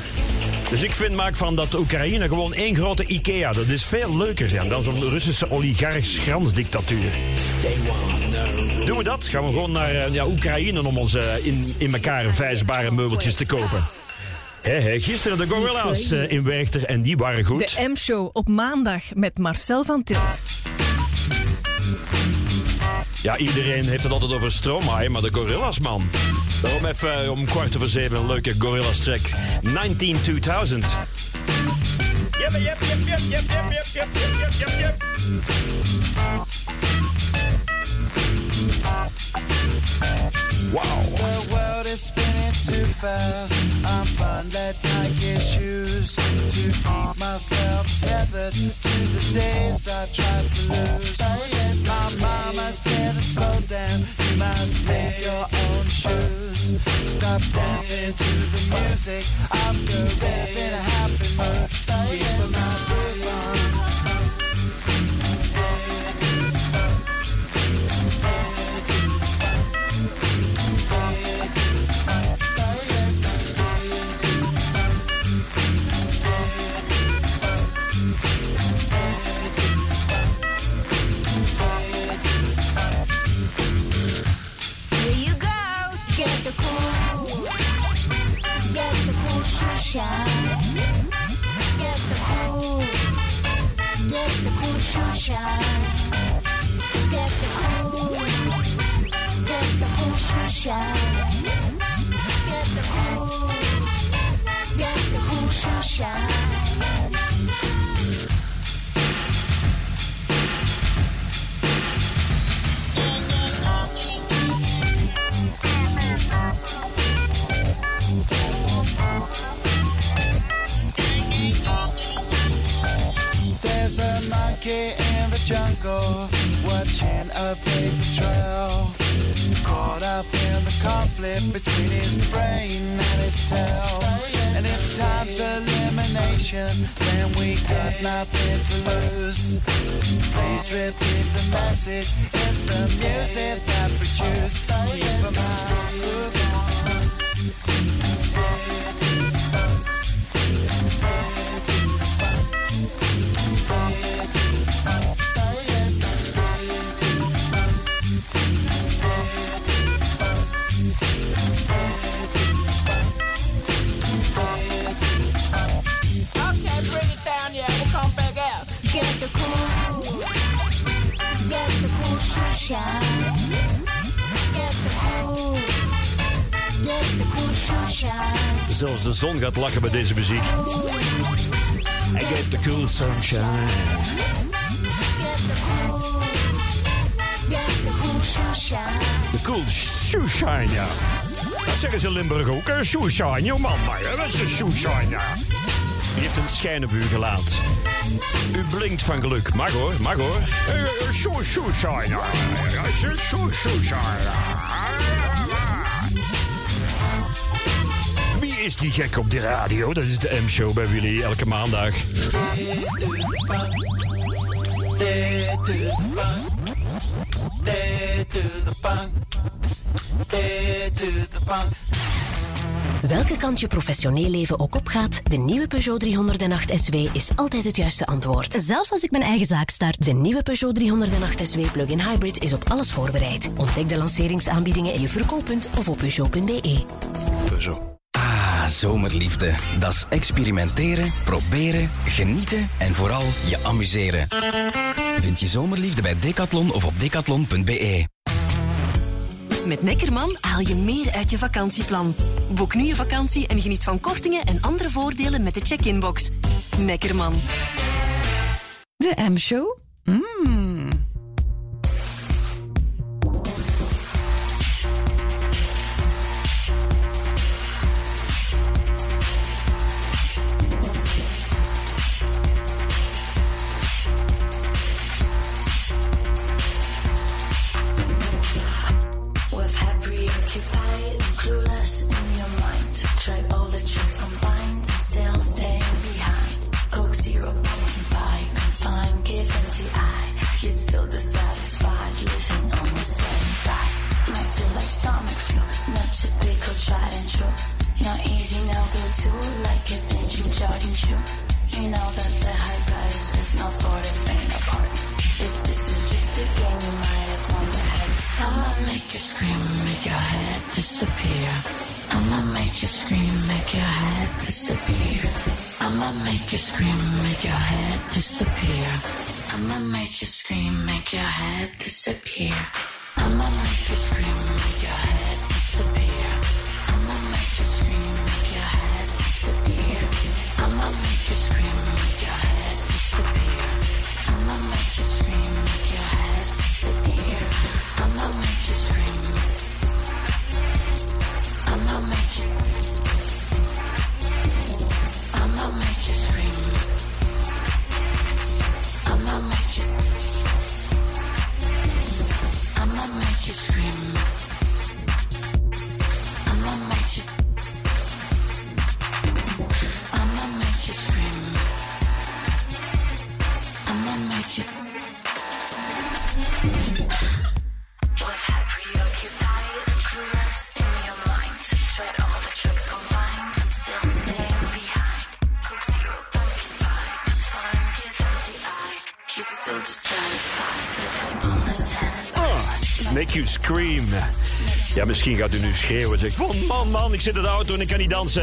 Dus ik vind, maak van dat Oekraïne gewoon één grote Ikea. Dat is veel leuker dan zo'n Russische oligarch-schransdictatuur. Doen we dat? Gaan we gewoon naar eh, ja, Oekraïne om onze eh, in, in elkaar vijsbare meubeltjes te kopen. Hé, hé, gisteren de Gorilla's eh, in Werchter en die waren goed. De M-show op maandag met Marcel van Tilt. Ja, iedereen heeft het altijd over Stromae, maar de Gorillas, man. Daarom even eh, om kwart over zeven een leuke Gorillas track. 19 2000. Yep, yep, yep, yep, yep, yep, yep, yep, yep, yep, yep. Wow. The world is spinning too fast. I'm bundled Nike shoes to keep myself tethered to the days I tried to lose. My mama said, slow down, you must make your own shoes. Stop dancing to the music of gorillas in a happy mood. Keep 'em out the Get the cool, get the cool shoe. Get the cool, get the cool. Get the cool, get the cool. A paper trail. Caught up in the conflict between his brain and his tail. And if time's elimination, then we got nothing to lose. Please repeat the message. It's the music that we choose. Keep 'em out, move cool sunshine. Get the cool, get the cool sunshine. Zelfs de zon gaat lachen bij deze muziek. I get the cool sunshine. Get the cool, get the cool sunshine. De cool shoeshine, ja. Dat zeggen ze in Limburg ook. Een shoeshine, joh man. Wat is een shoeshine, ja. Die heeft een schijn op u gelaat. U blinkt van geluk. Mag hoor, mag hoor. Wie is die gek op de radio? Dat is de M-show bij Willy elke maandag. Dead to the punk. Dead to the punk. Welke kant je professioneel leven ook opgaat, de nieuwe Peugeot 308 SW is altijd het juiste antwoord. Zelfs als ik mijn eigen zaak start. De nieuwe Peugeot 308 SW plug-in hybrid is op alles voorbereid. Ontdek de lanceringsaanbiedingen in je verkooppunt of op Peugeot.be. Peugeot. Ah, zomerliefde. Dat is experimenteren, proberen, genieten en vooral je amuseren. Vind je zomerliefde bij Decathlon of op decathlon.be. Met Neckerman haal je meer uit je vakantieplan. Boek nu je vakantie en geniet van kortingen en andere voordelen met de check-in-box. Neckerman. De M-show? Mmm. misschien gaat u nu schreeuwen. Zegt, van man, man, ik zit in de auto en ik kan niet dansen.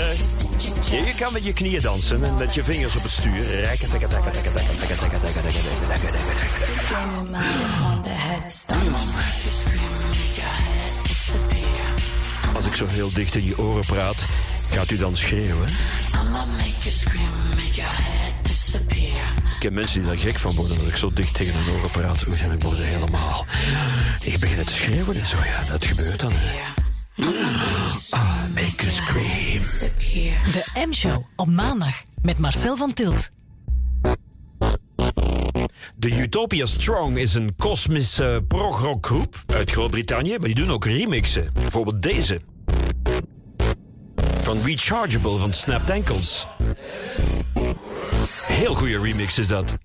Ja, je kan met je knieën dansen en met je vingers op het stuur. Rekken, tekken, tekken, tekken, tekken, tekken, tekken, tekken, tekken, tekken, tekken, tekken, tekken, Als ik zo heel dicht in je oren praat, gaat u dan schreeuwen? I'ma make you scream, make your head ken mensen die daar gek van worden dat ik zo dicht tegen hun oren praat. Oei, en ik word helemaal... Ik begin te schreeuwen en zo, ja, dat gebeurt dan. hè. Ah, make you scream. De M-show op maandag met Marcel van Tilt. De Utopia Strong is een kosmische progrockgroep uit Groot-Brittannië, maar die doen ook remixen. Bijvoorbeeld deze. Van Rechargeable van Snapped Ankles. Heel goede remix is dat.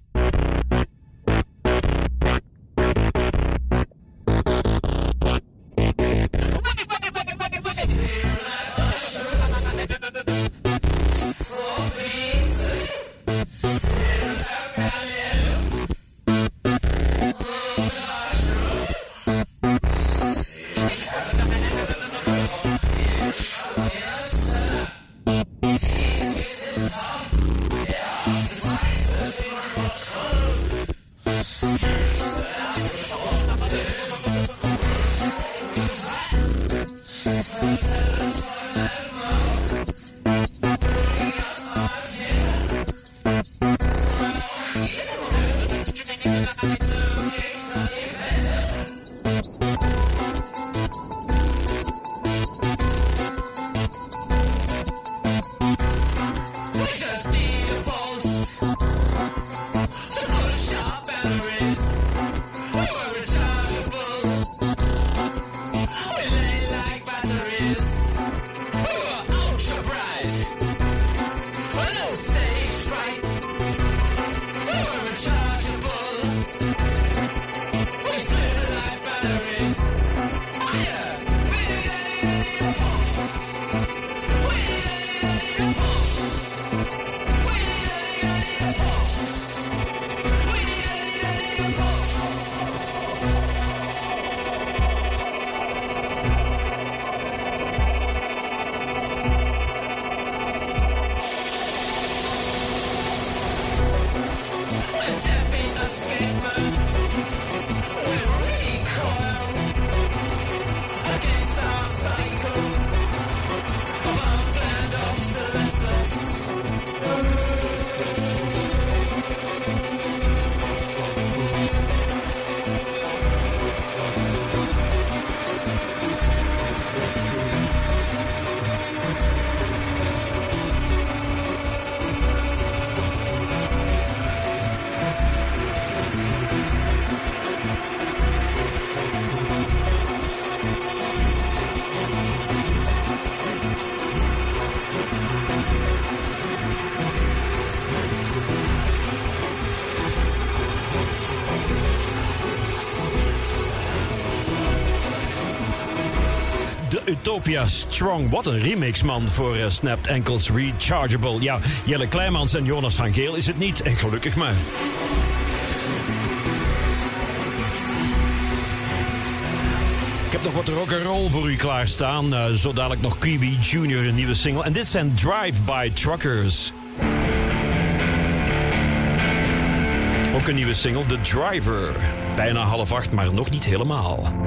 Utopia Strong. Wat een remix, man, voor eh, Snapped Ankles Rechargeable. Ja, Jelle Kleimans en Jonas van Geel is het niet. En gelukkig maar. Ik heb nog wat rock'n'roll voor u klaarstaan. Eh, zo dadelijk nog Kiwi Junior, een nieuwe single. En dit zijn Drive-By Truckers. Ook een nieuwe single, The Driver. Bijna half acht, maar nog niet helemaal.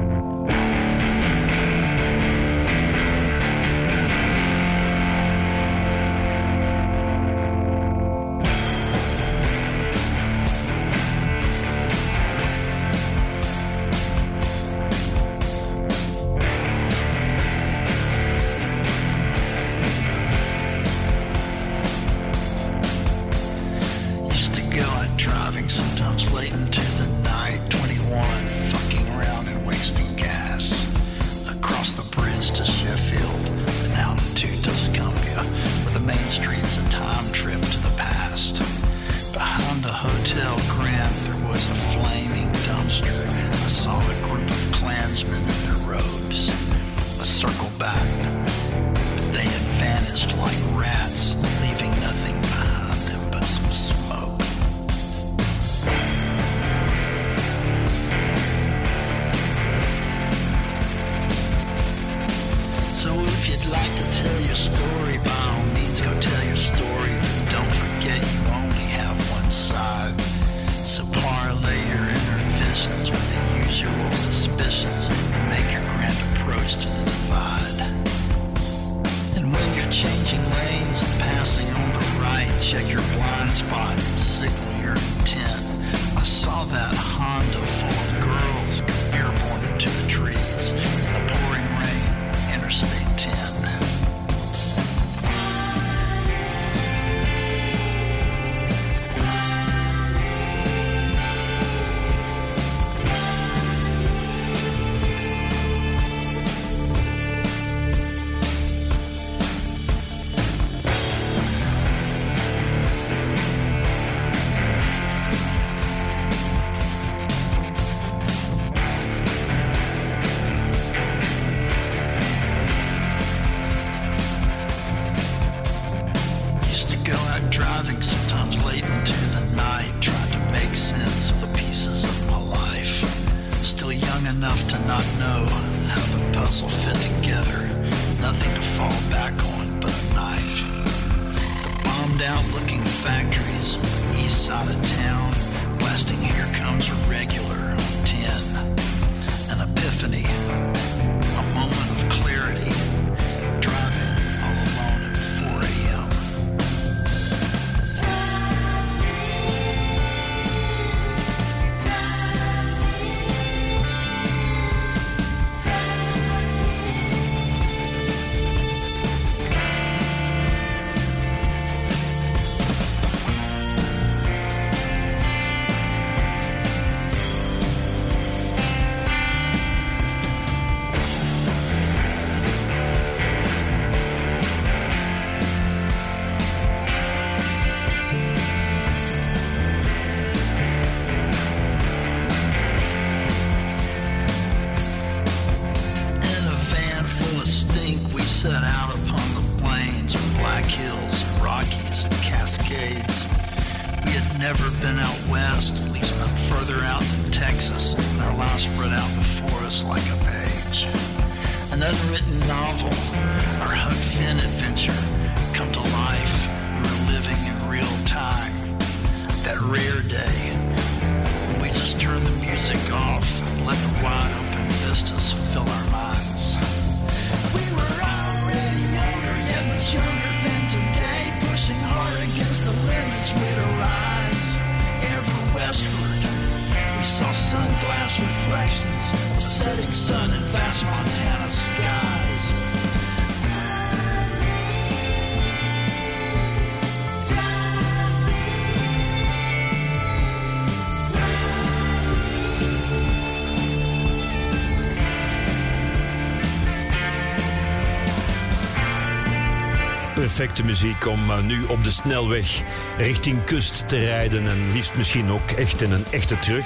Perfecte muziek om eh, nu op de snelweg richting kust te rijden. En liefst misschien ook echt in een echte truck.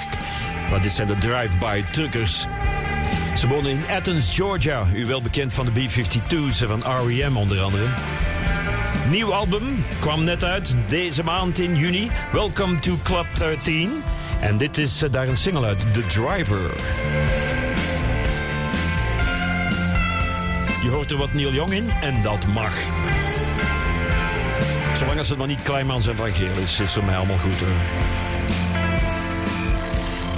Maar dit zijn de drive-by truckers. Ze wonen in Athens, Georgia. U wel bekend van de B-52's en van R.E.M. onder andere. Nieuw album kwam net uit deze maand in juni. Welcome to Club 13. En dit is eh, daar een single uit, The Driver. Je hoort er wat Neil Young in en dat mag. Zolang als het maar niet Kleinmans en Van Geel is, is voor mij allemaal goed.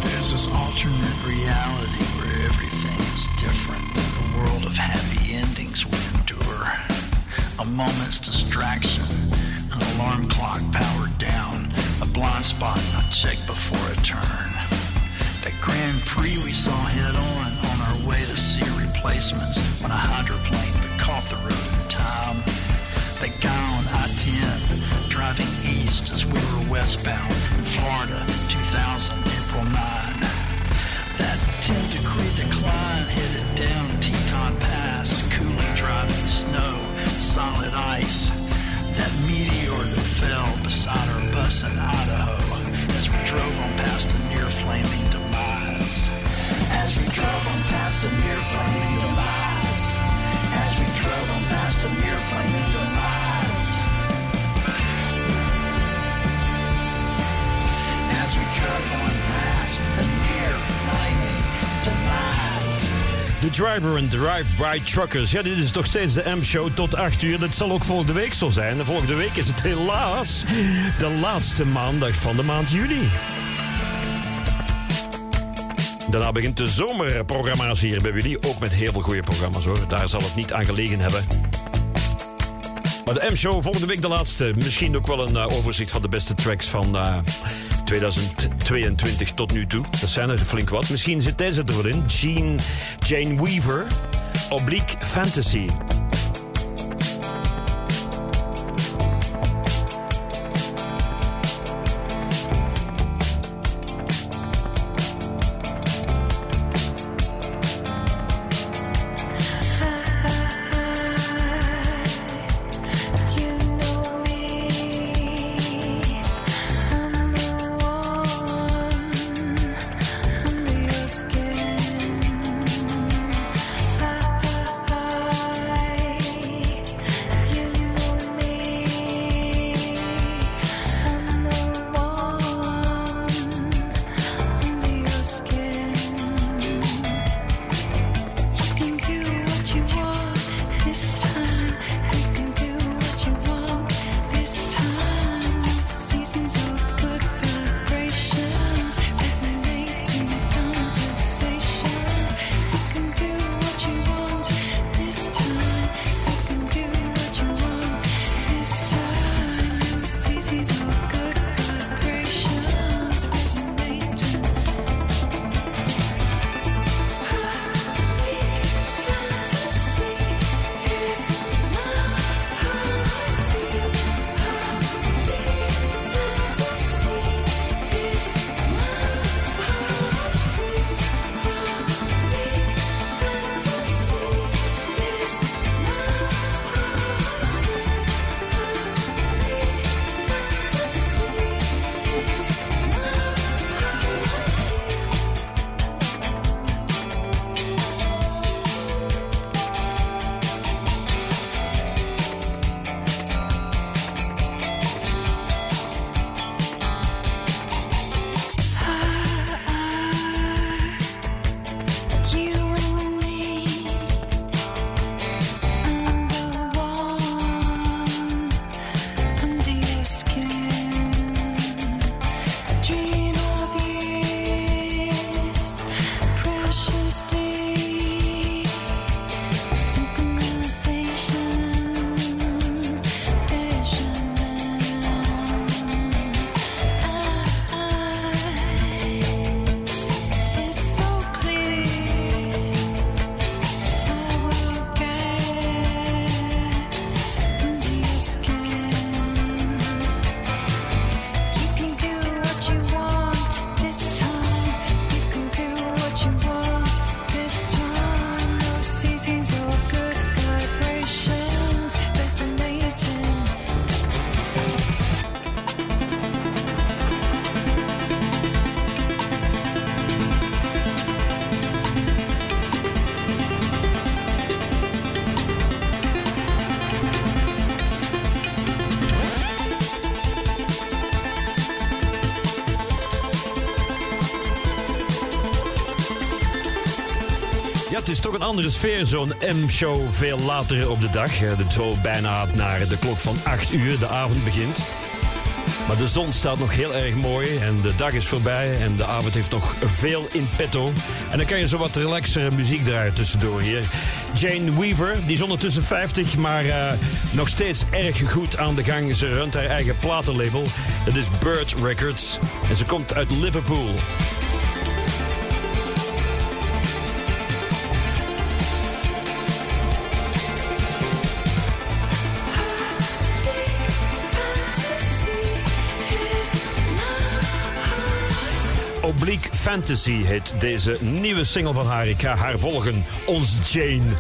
There's this alternate reality where everything is different. A world of happy endings we endure. A moment's distraction, an alarm clock powered down, a blind spot not checked before a turn. That Grand Prix we saw head on on our way to see replacements when a hydroplane but caught the road in time. That guy on I-10 driving east as we were westbound in Florida, 2000, April 9. That 10 degree decline headed down Teton Pass, cooling driving snow, solid ice. That meteor that fell beside our bus in Idaho as we drove on past a near flaming demise. As we drove on past a near flaming The Driver and Drive-By Truckers. Ja, dit is nog steeds de M-show tot 8 uur. Dat zal ook volgende week zo zijn. De volgende week is het helaas de laatste maandag van de maand juli. Daarna begint de zomerprogrammatie hier bij jullie. Ook met heel veel goede programma's hoor. Daar zal het niet aan gelegen hebben. Maar de M-show volgende week de laatste. Misschien ook wel een eh, overzicht van de beste tracks van eh, 2022 tot nu toe. Dat zijn er flink wat. Misschien zit deze er wel in. Jean, Jane Weaver, Oblique Fantasy. Het is toch een andere sfeer, zo'n M-show veel later op de dag. Eh, Zo bijna naar de klok van 8 uur, de avond begint. Maar de zon staat nog heel erg mooi en de dag is voorbij en de avond heeft nog veel in petto. En dan kan je zo wat relaxere muziek draaien tussendoor hier. Jane Weaver, die is ondertussen 50, maar eh, nog steeds erg goed aan de gang. Ze runt haar eigen platenlabel. Dat is Bird Records en ze komt uit Liverpool. Fantasy heet deze nieuwe single van haar. Ik ga haar volgen, ons Jane.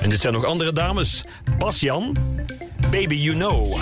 En dit zijn nog andere dames. Basjan, Baby You Know.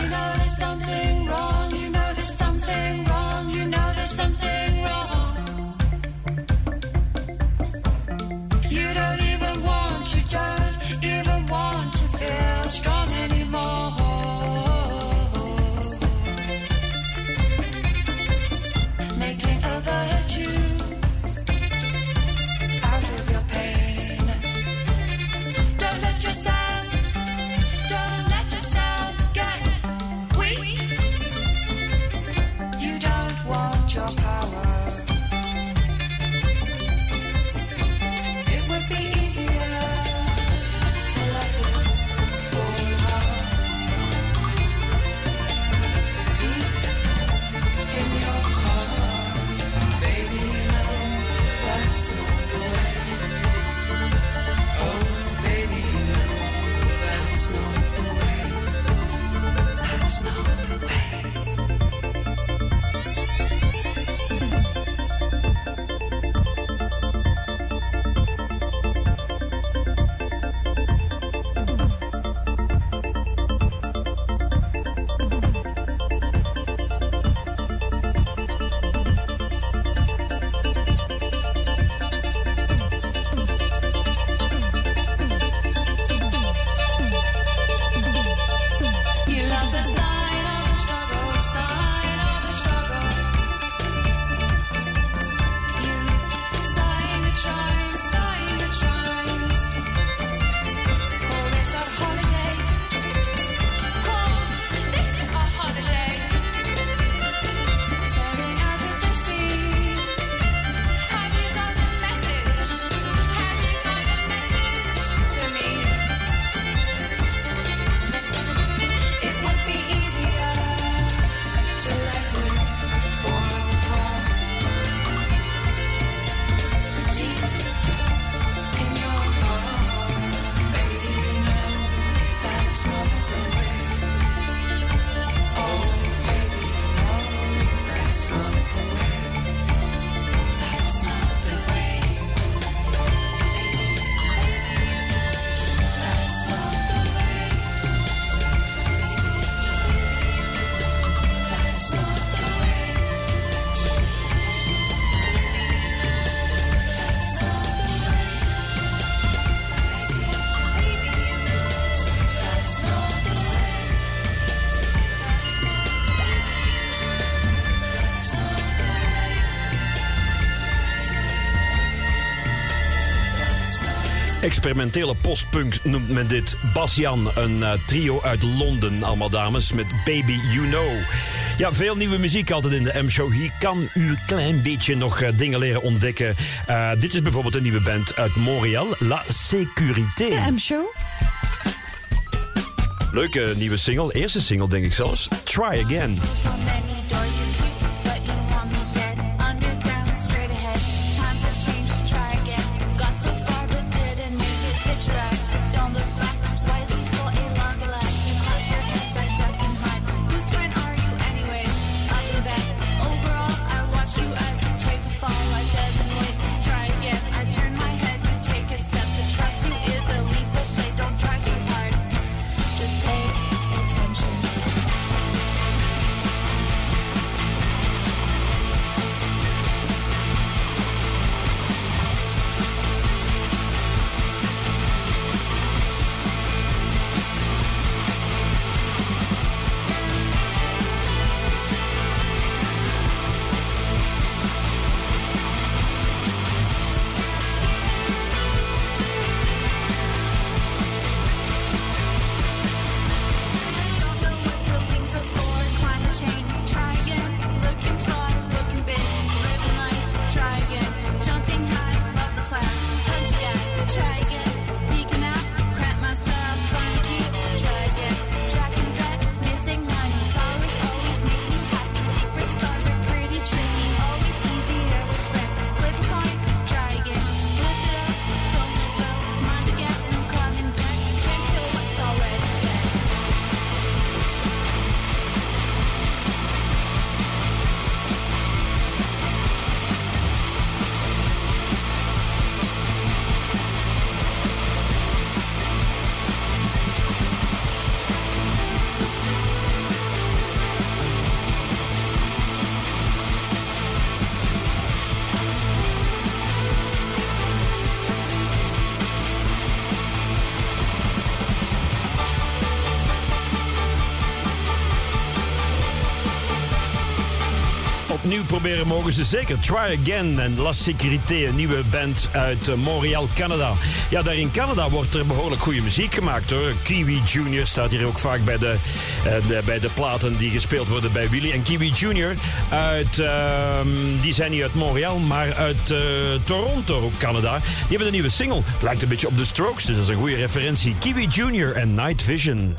Experimentele postpunk noemt men dit. Basjan, een eh, trio uit Londen, allemaal dames, met Baby You Know. Ja, veel nieuwe muziek altijd in de M-show. Hier kan u een klein beetje nog eh, dingen leren ontdekken. Eh, dit is bijvoorbeeld een nieuwe band uit Montreal, La Sécurité. De M-show. Leuke nieuwe single, eerste single denk ik zelfs. Try Again. Proberen mogen ze zeker. Try Again en La Sécurité, een nieuwe band uit eh, Montreal, Canada. Ja, daar in Canada wordt er behoorlijk goede muziek gemaakt hoor. Kiwi Junior staat hier ook vaak bij de, eh, de- bij de platen die gespeeld worden bij Willy. En Kiwi Junior, uit, ehm, die zijn niet uit Montreal, maar uit eh, Toronto, Canada. Die hebben een nieuwe single. Lijkt een beetje op The Strokes, dus dat is een goede referentie. Kiwi Junior en Night Vision.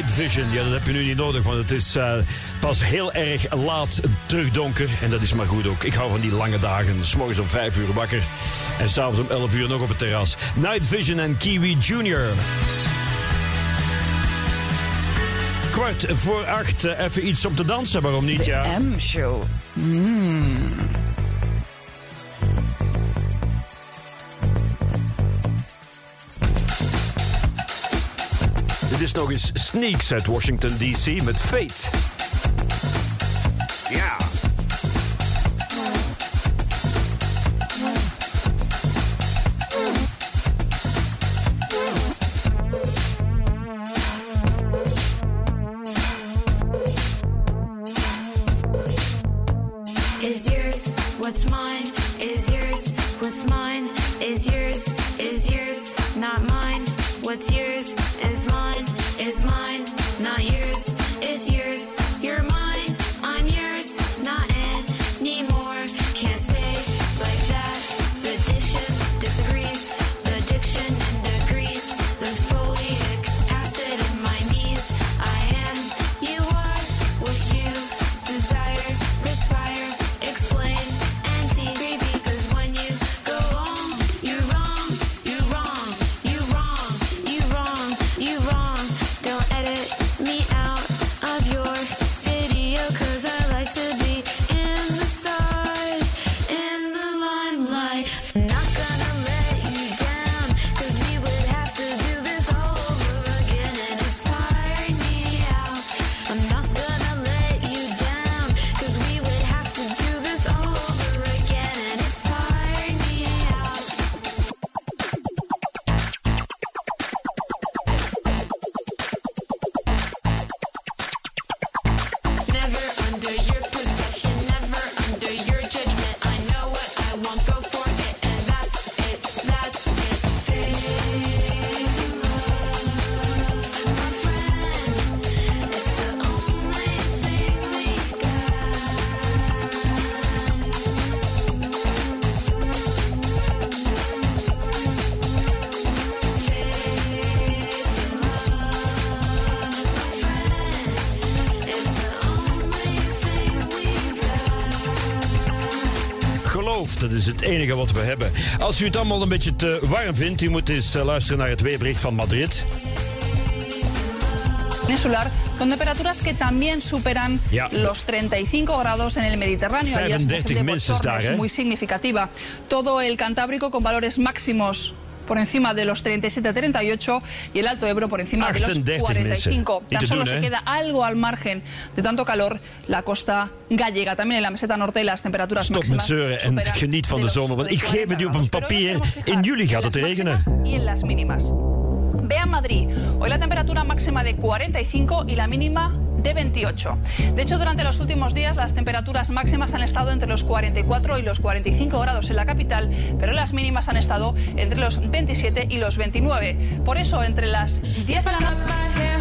Night Vision, ja, dat heb je nu niet nodig, want het is eh, pas heel erg laat terugdonker. En dat is maar goed ook. Ik hou van die lange dagen. S morgens om 5 uur wakker en s'avonds om 11 uur nog op het terras. Night Vision en Kiwi Junior. Kwart voor acht, eh, even iets om te dansen, waarom niet? ja? M-show. Mm. Dit is nog eens Sneaks uit Washington DC met Fate. Ja. Het enige wat we hebben. Als u het allemaal een beetje te warm vindt, u moet eens eh, luisteren naar het weerbericht van Madrid. peninsular, con temperaturas que también superan Ja. los 35 grados en el Mediterráneo. Ayer, 35 por ejemplo, minstens daar, hè? muy significativa. Todo el Cantábrico con valores máximos por encima de los 37-38 y el Alto Ebro por encima de los 38 45. mensen. Tan solo se hè? queda algo al margen de tanto calor la costa gallega. También en la meseta norte las temperaturas Stop met máximas zeuren en geniet van de de zomer. Want ik 40 geef het u op een papier. In juli gaat het regenen. y en las mínimas. Vean Madrid. Hoy la temperatura máxima de 45 y la mínima de 28. De hecho, durante los últimos días las temperaturas máximas han estado entre los 44 y los 45 grados en la capital, pero las mínimas han estado entre los 27 y los 29. Por eso, entre las 10 de la noche...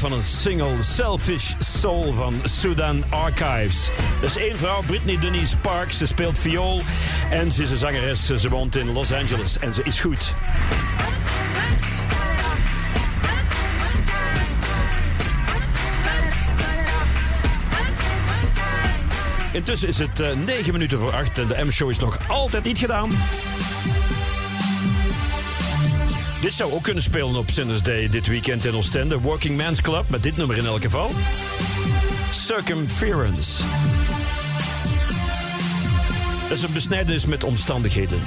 van een single Selfish Soul van Sudan Archives. Dat is één vrouw, Britney Denise Parks. Ze speelt viool en ze is een zangeres. Ze woont in Los Angeles en ze is goed. Intussen is het eh, 9 minuten voor 8 en de M-show is nog altijd niet gedaan. Dit zou ook kunnen spelen op Sinners Day dit weekend in Oostende. Working Man's Club, met dit nummer in elk geval. Circumference. Dat is een besnijdenis met omstandigheden.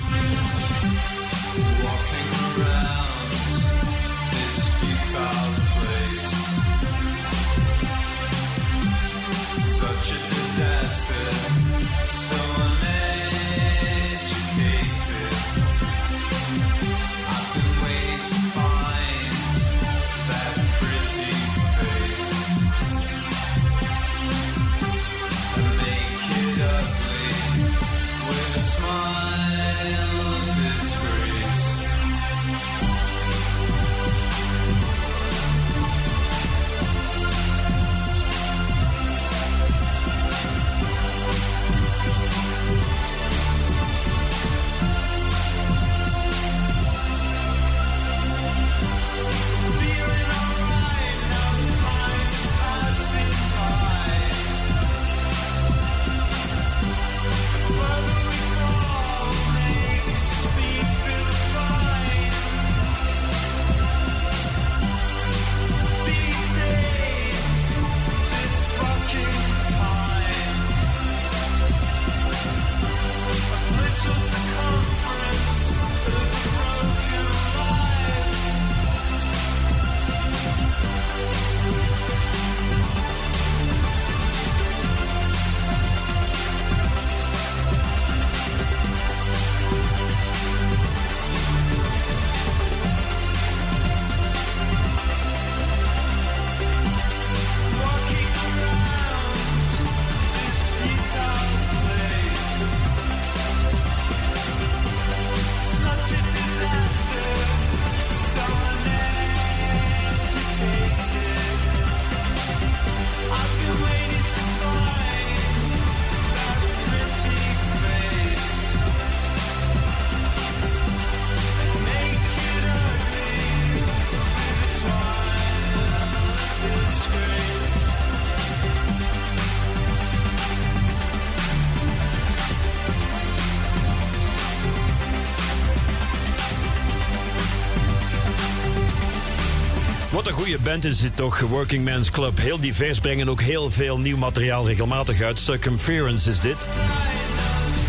Goede band is dit toch, Working Man's Club. Heel divers, brengen ook heel veel nieuw materiaal regelmatig uit. Circumference is dit.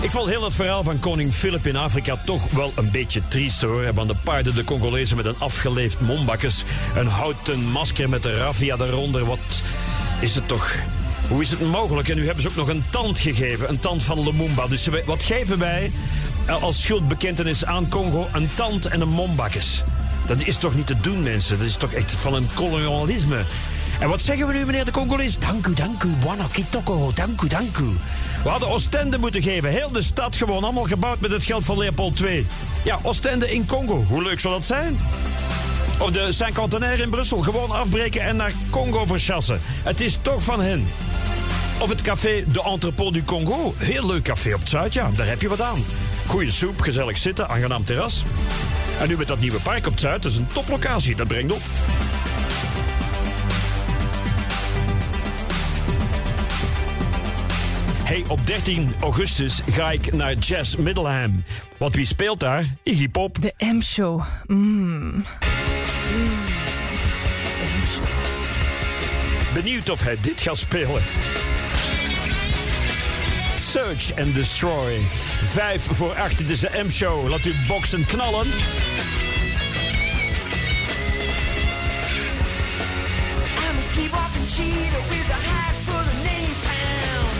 Ik vond heel het verhaal van koning Philip in Afrika toch wel een beetje triest hoor. Want de paarden de Congolezen met een afgeleefd mombakkes. Een houten masker met de raffia eronder. Wat is het toch... Hoe is het mogelijk? En nu hebben ze ook nog een tand gegeven. Een tand van Lumumba. Dus wat geven wij als schuldbekentenis aan Congo? Een tand en een mombakkes. Dat is toch niet te doen, mensen? Dat is toch echt van een kolonialisme. En wat zeggen we nu, meneer de Congolees? Dank u, dank u. Buona kitoko. Dank u, dank u. We hadden Oostende moeten geven. Heel de stad gewoon allemaal gebouwd met het geld van Leopold II. Ja, Oostende in Congo. Hoe leuk zou dat zijn? Of de Saint-Cantenaire in Brussel. Gewoon afbreken en naar Congo verschassen. Het is toch van hen. Of het café De Entrepot du Congo. Heel leuk café op het Zuid, ja. Daar heb je wat aan. Goeie soep, gezellig zitten, aangenaam terras. En nu met dat nieuwe park op het Zuid. Dat is een toplocatie, dat brengt op. Hey, op 13 augustus ga ik naar Jazz Middleham. Want wie speelt daar? Iggy Pop. De M-show. Mm. Benieuwd of hij dit gaat spelen. Search and Destroy. Vijf voor acht, het is de M-show. Laat u boksen knallen. I'm a streetwalking cheetah with a hide full of napalm.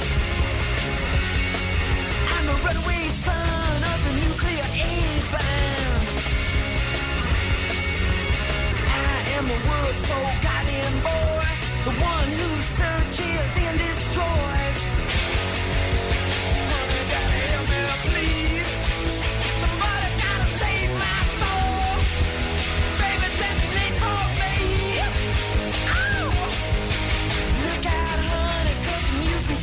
I'm a runaway son of the nuclear aid bomb. I am the world's forgotten boy, the one who searches and destroys.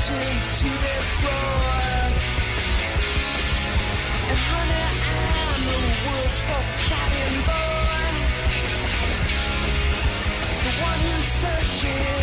searching, to destroy. And honey, I'm the world's forgotten boy. The one who's searching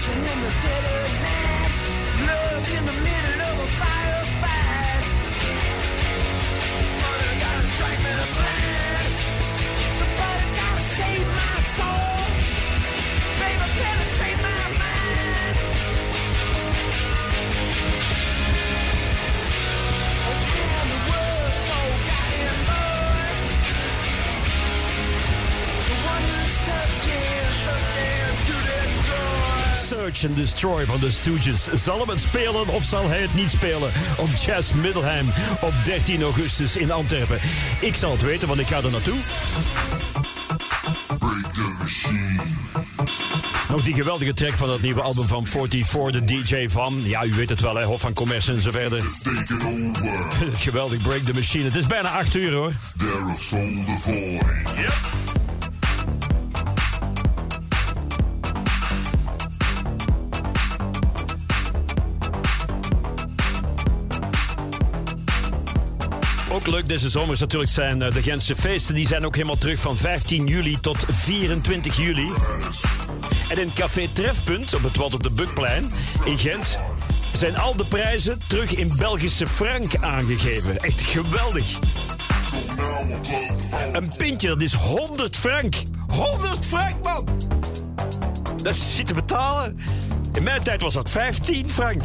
radiation in the dead of night. Love in the middle of a firefight. Search and Destroy van de Stooges. Zal hem het spelen of zal hij het niet spelen? Op Jazz Middleham op 13 augustus in Antwerpen. Ik zal het weten, want ik ga er naartoe. Nog die geweldige track van dat nieuwe album van 44, de DJ van... Ja, u weet het wel, hè, Hof van Commerce en zo verder. Geweldig, Break the Machine. Het is bijna 8 uur, hoor. There of soul the void. Yep. Leuk deze zomer natuurlijk zijn eh, de Gentse feesten. Die zijn ook helemaal terug van 15 juli tot 24 juli. En in Café Trefpunt op het Wat op de Bukplein in Gent zijn al de prijzen terug in Belgische frank aangegeven. Echt geweldig. Een pintje, dat is 100 frank. 100 frank, man! Dat is niet te betalen. In mijn tijd was dat 15 frank.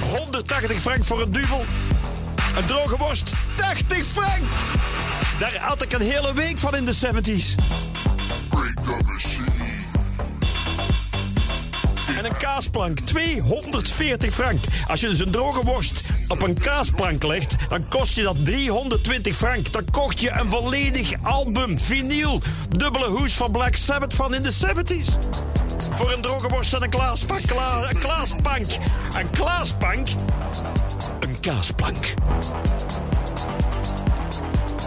180 frank voor een duvel. Een droge worst, 80 frank! Daar had ik een hele week van in de 70s. En een kaasplank, 240 frank. Als je dus een droge worst op een kaasplank legt, dan kost je dat 320 frank. Dan kocht je een volledig album, vinyl, dubbele hoes van Black Sabbath van in de 70s. Voor een droge worst en een klaaspank, kla, een een kaasplank.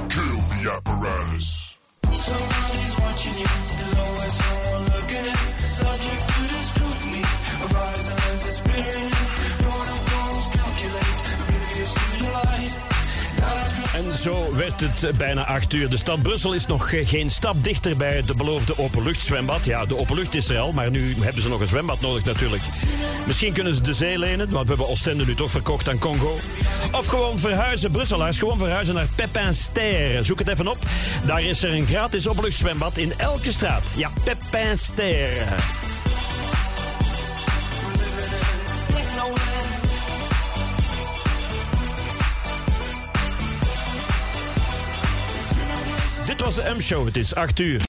Kill the apparatus. Somebody's watching you. There's always someone looking in. Subject to the scrutiny of eyes and lenses En zo werd het bijna acht uur. De stad Brussel is nog eh, geen stap dichter bij de beloofde openluchtzwembad. Ja, de openlucht is er al, maar nu hebben ze nog een zwembad nodig natuurlijk. Misschien kunnen ze de zee lenen, want we hebben Oostende nu toch verkocht aan Congo. Of gewoon verhuizen, Brusselaars, gewoon verhuizen naar Pepin Ster. Zoek het even op. Daar is er een gratis openluchtzwembad in elke straat. Ja, Pepin M-show. Het is 8 uur.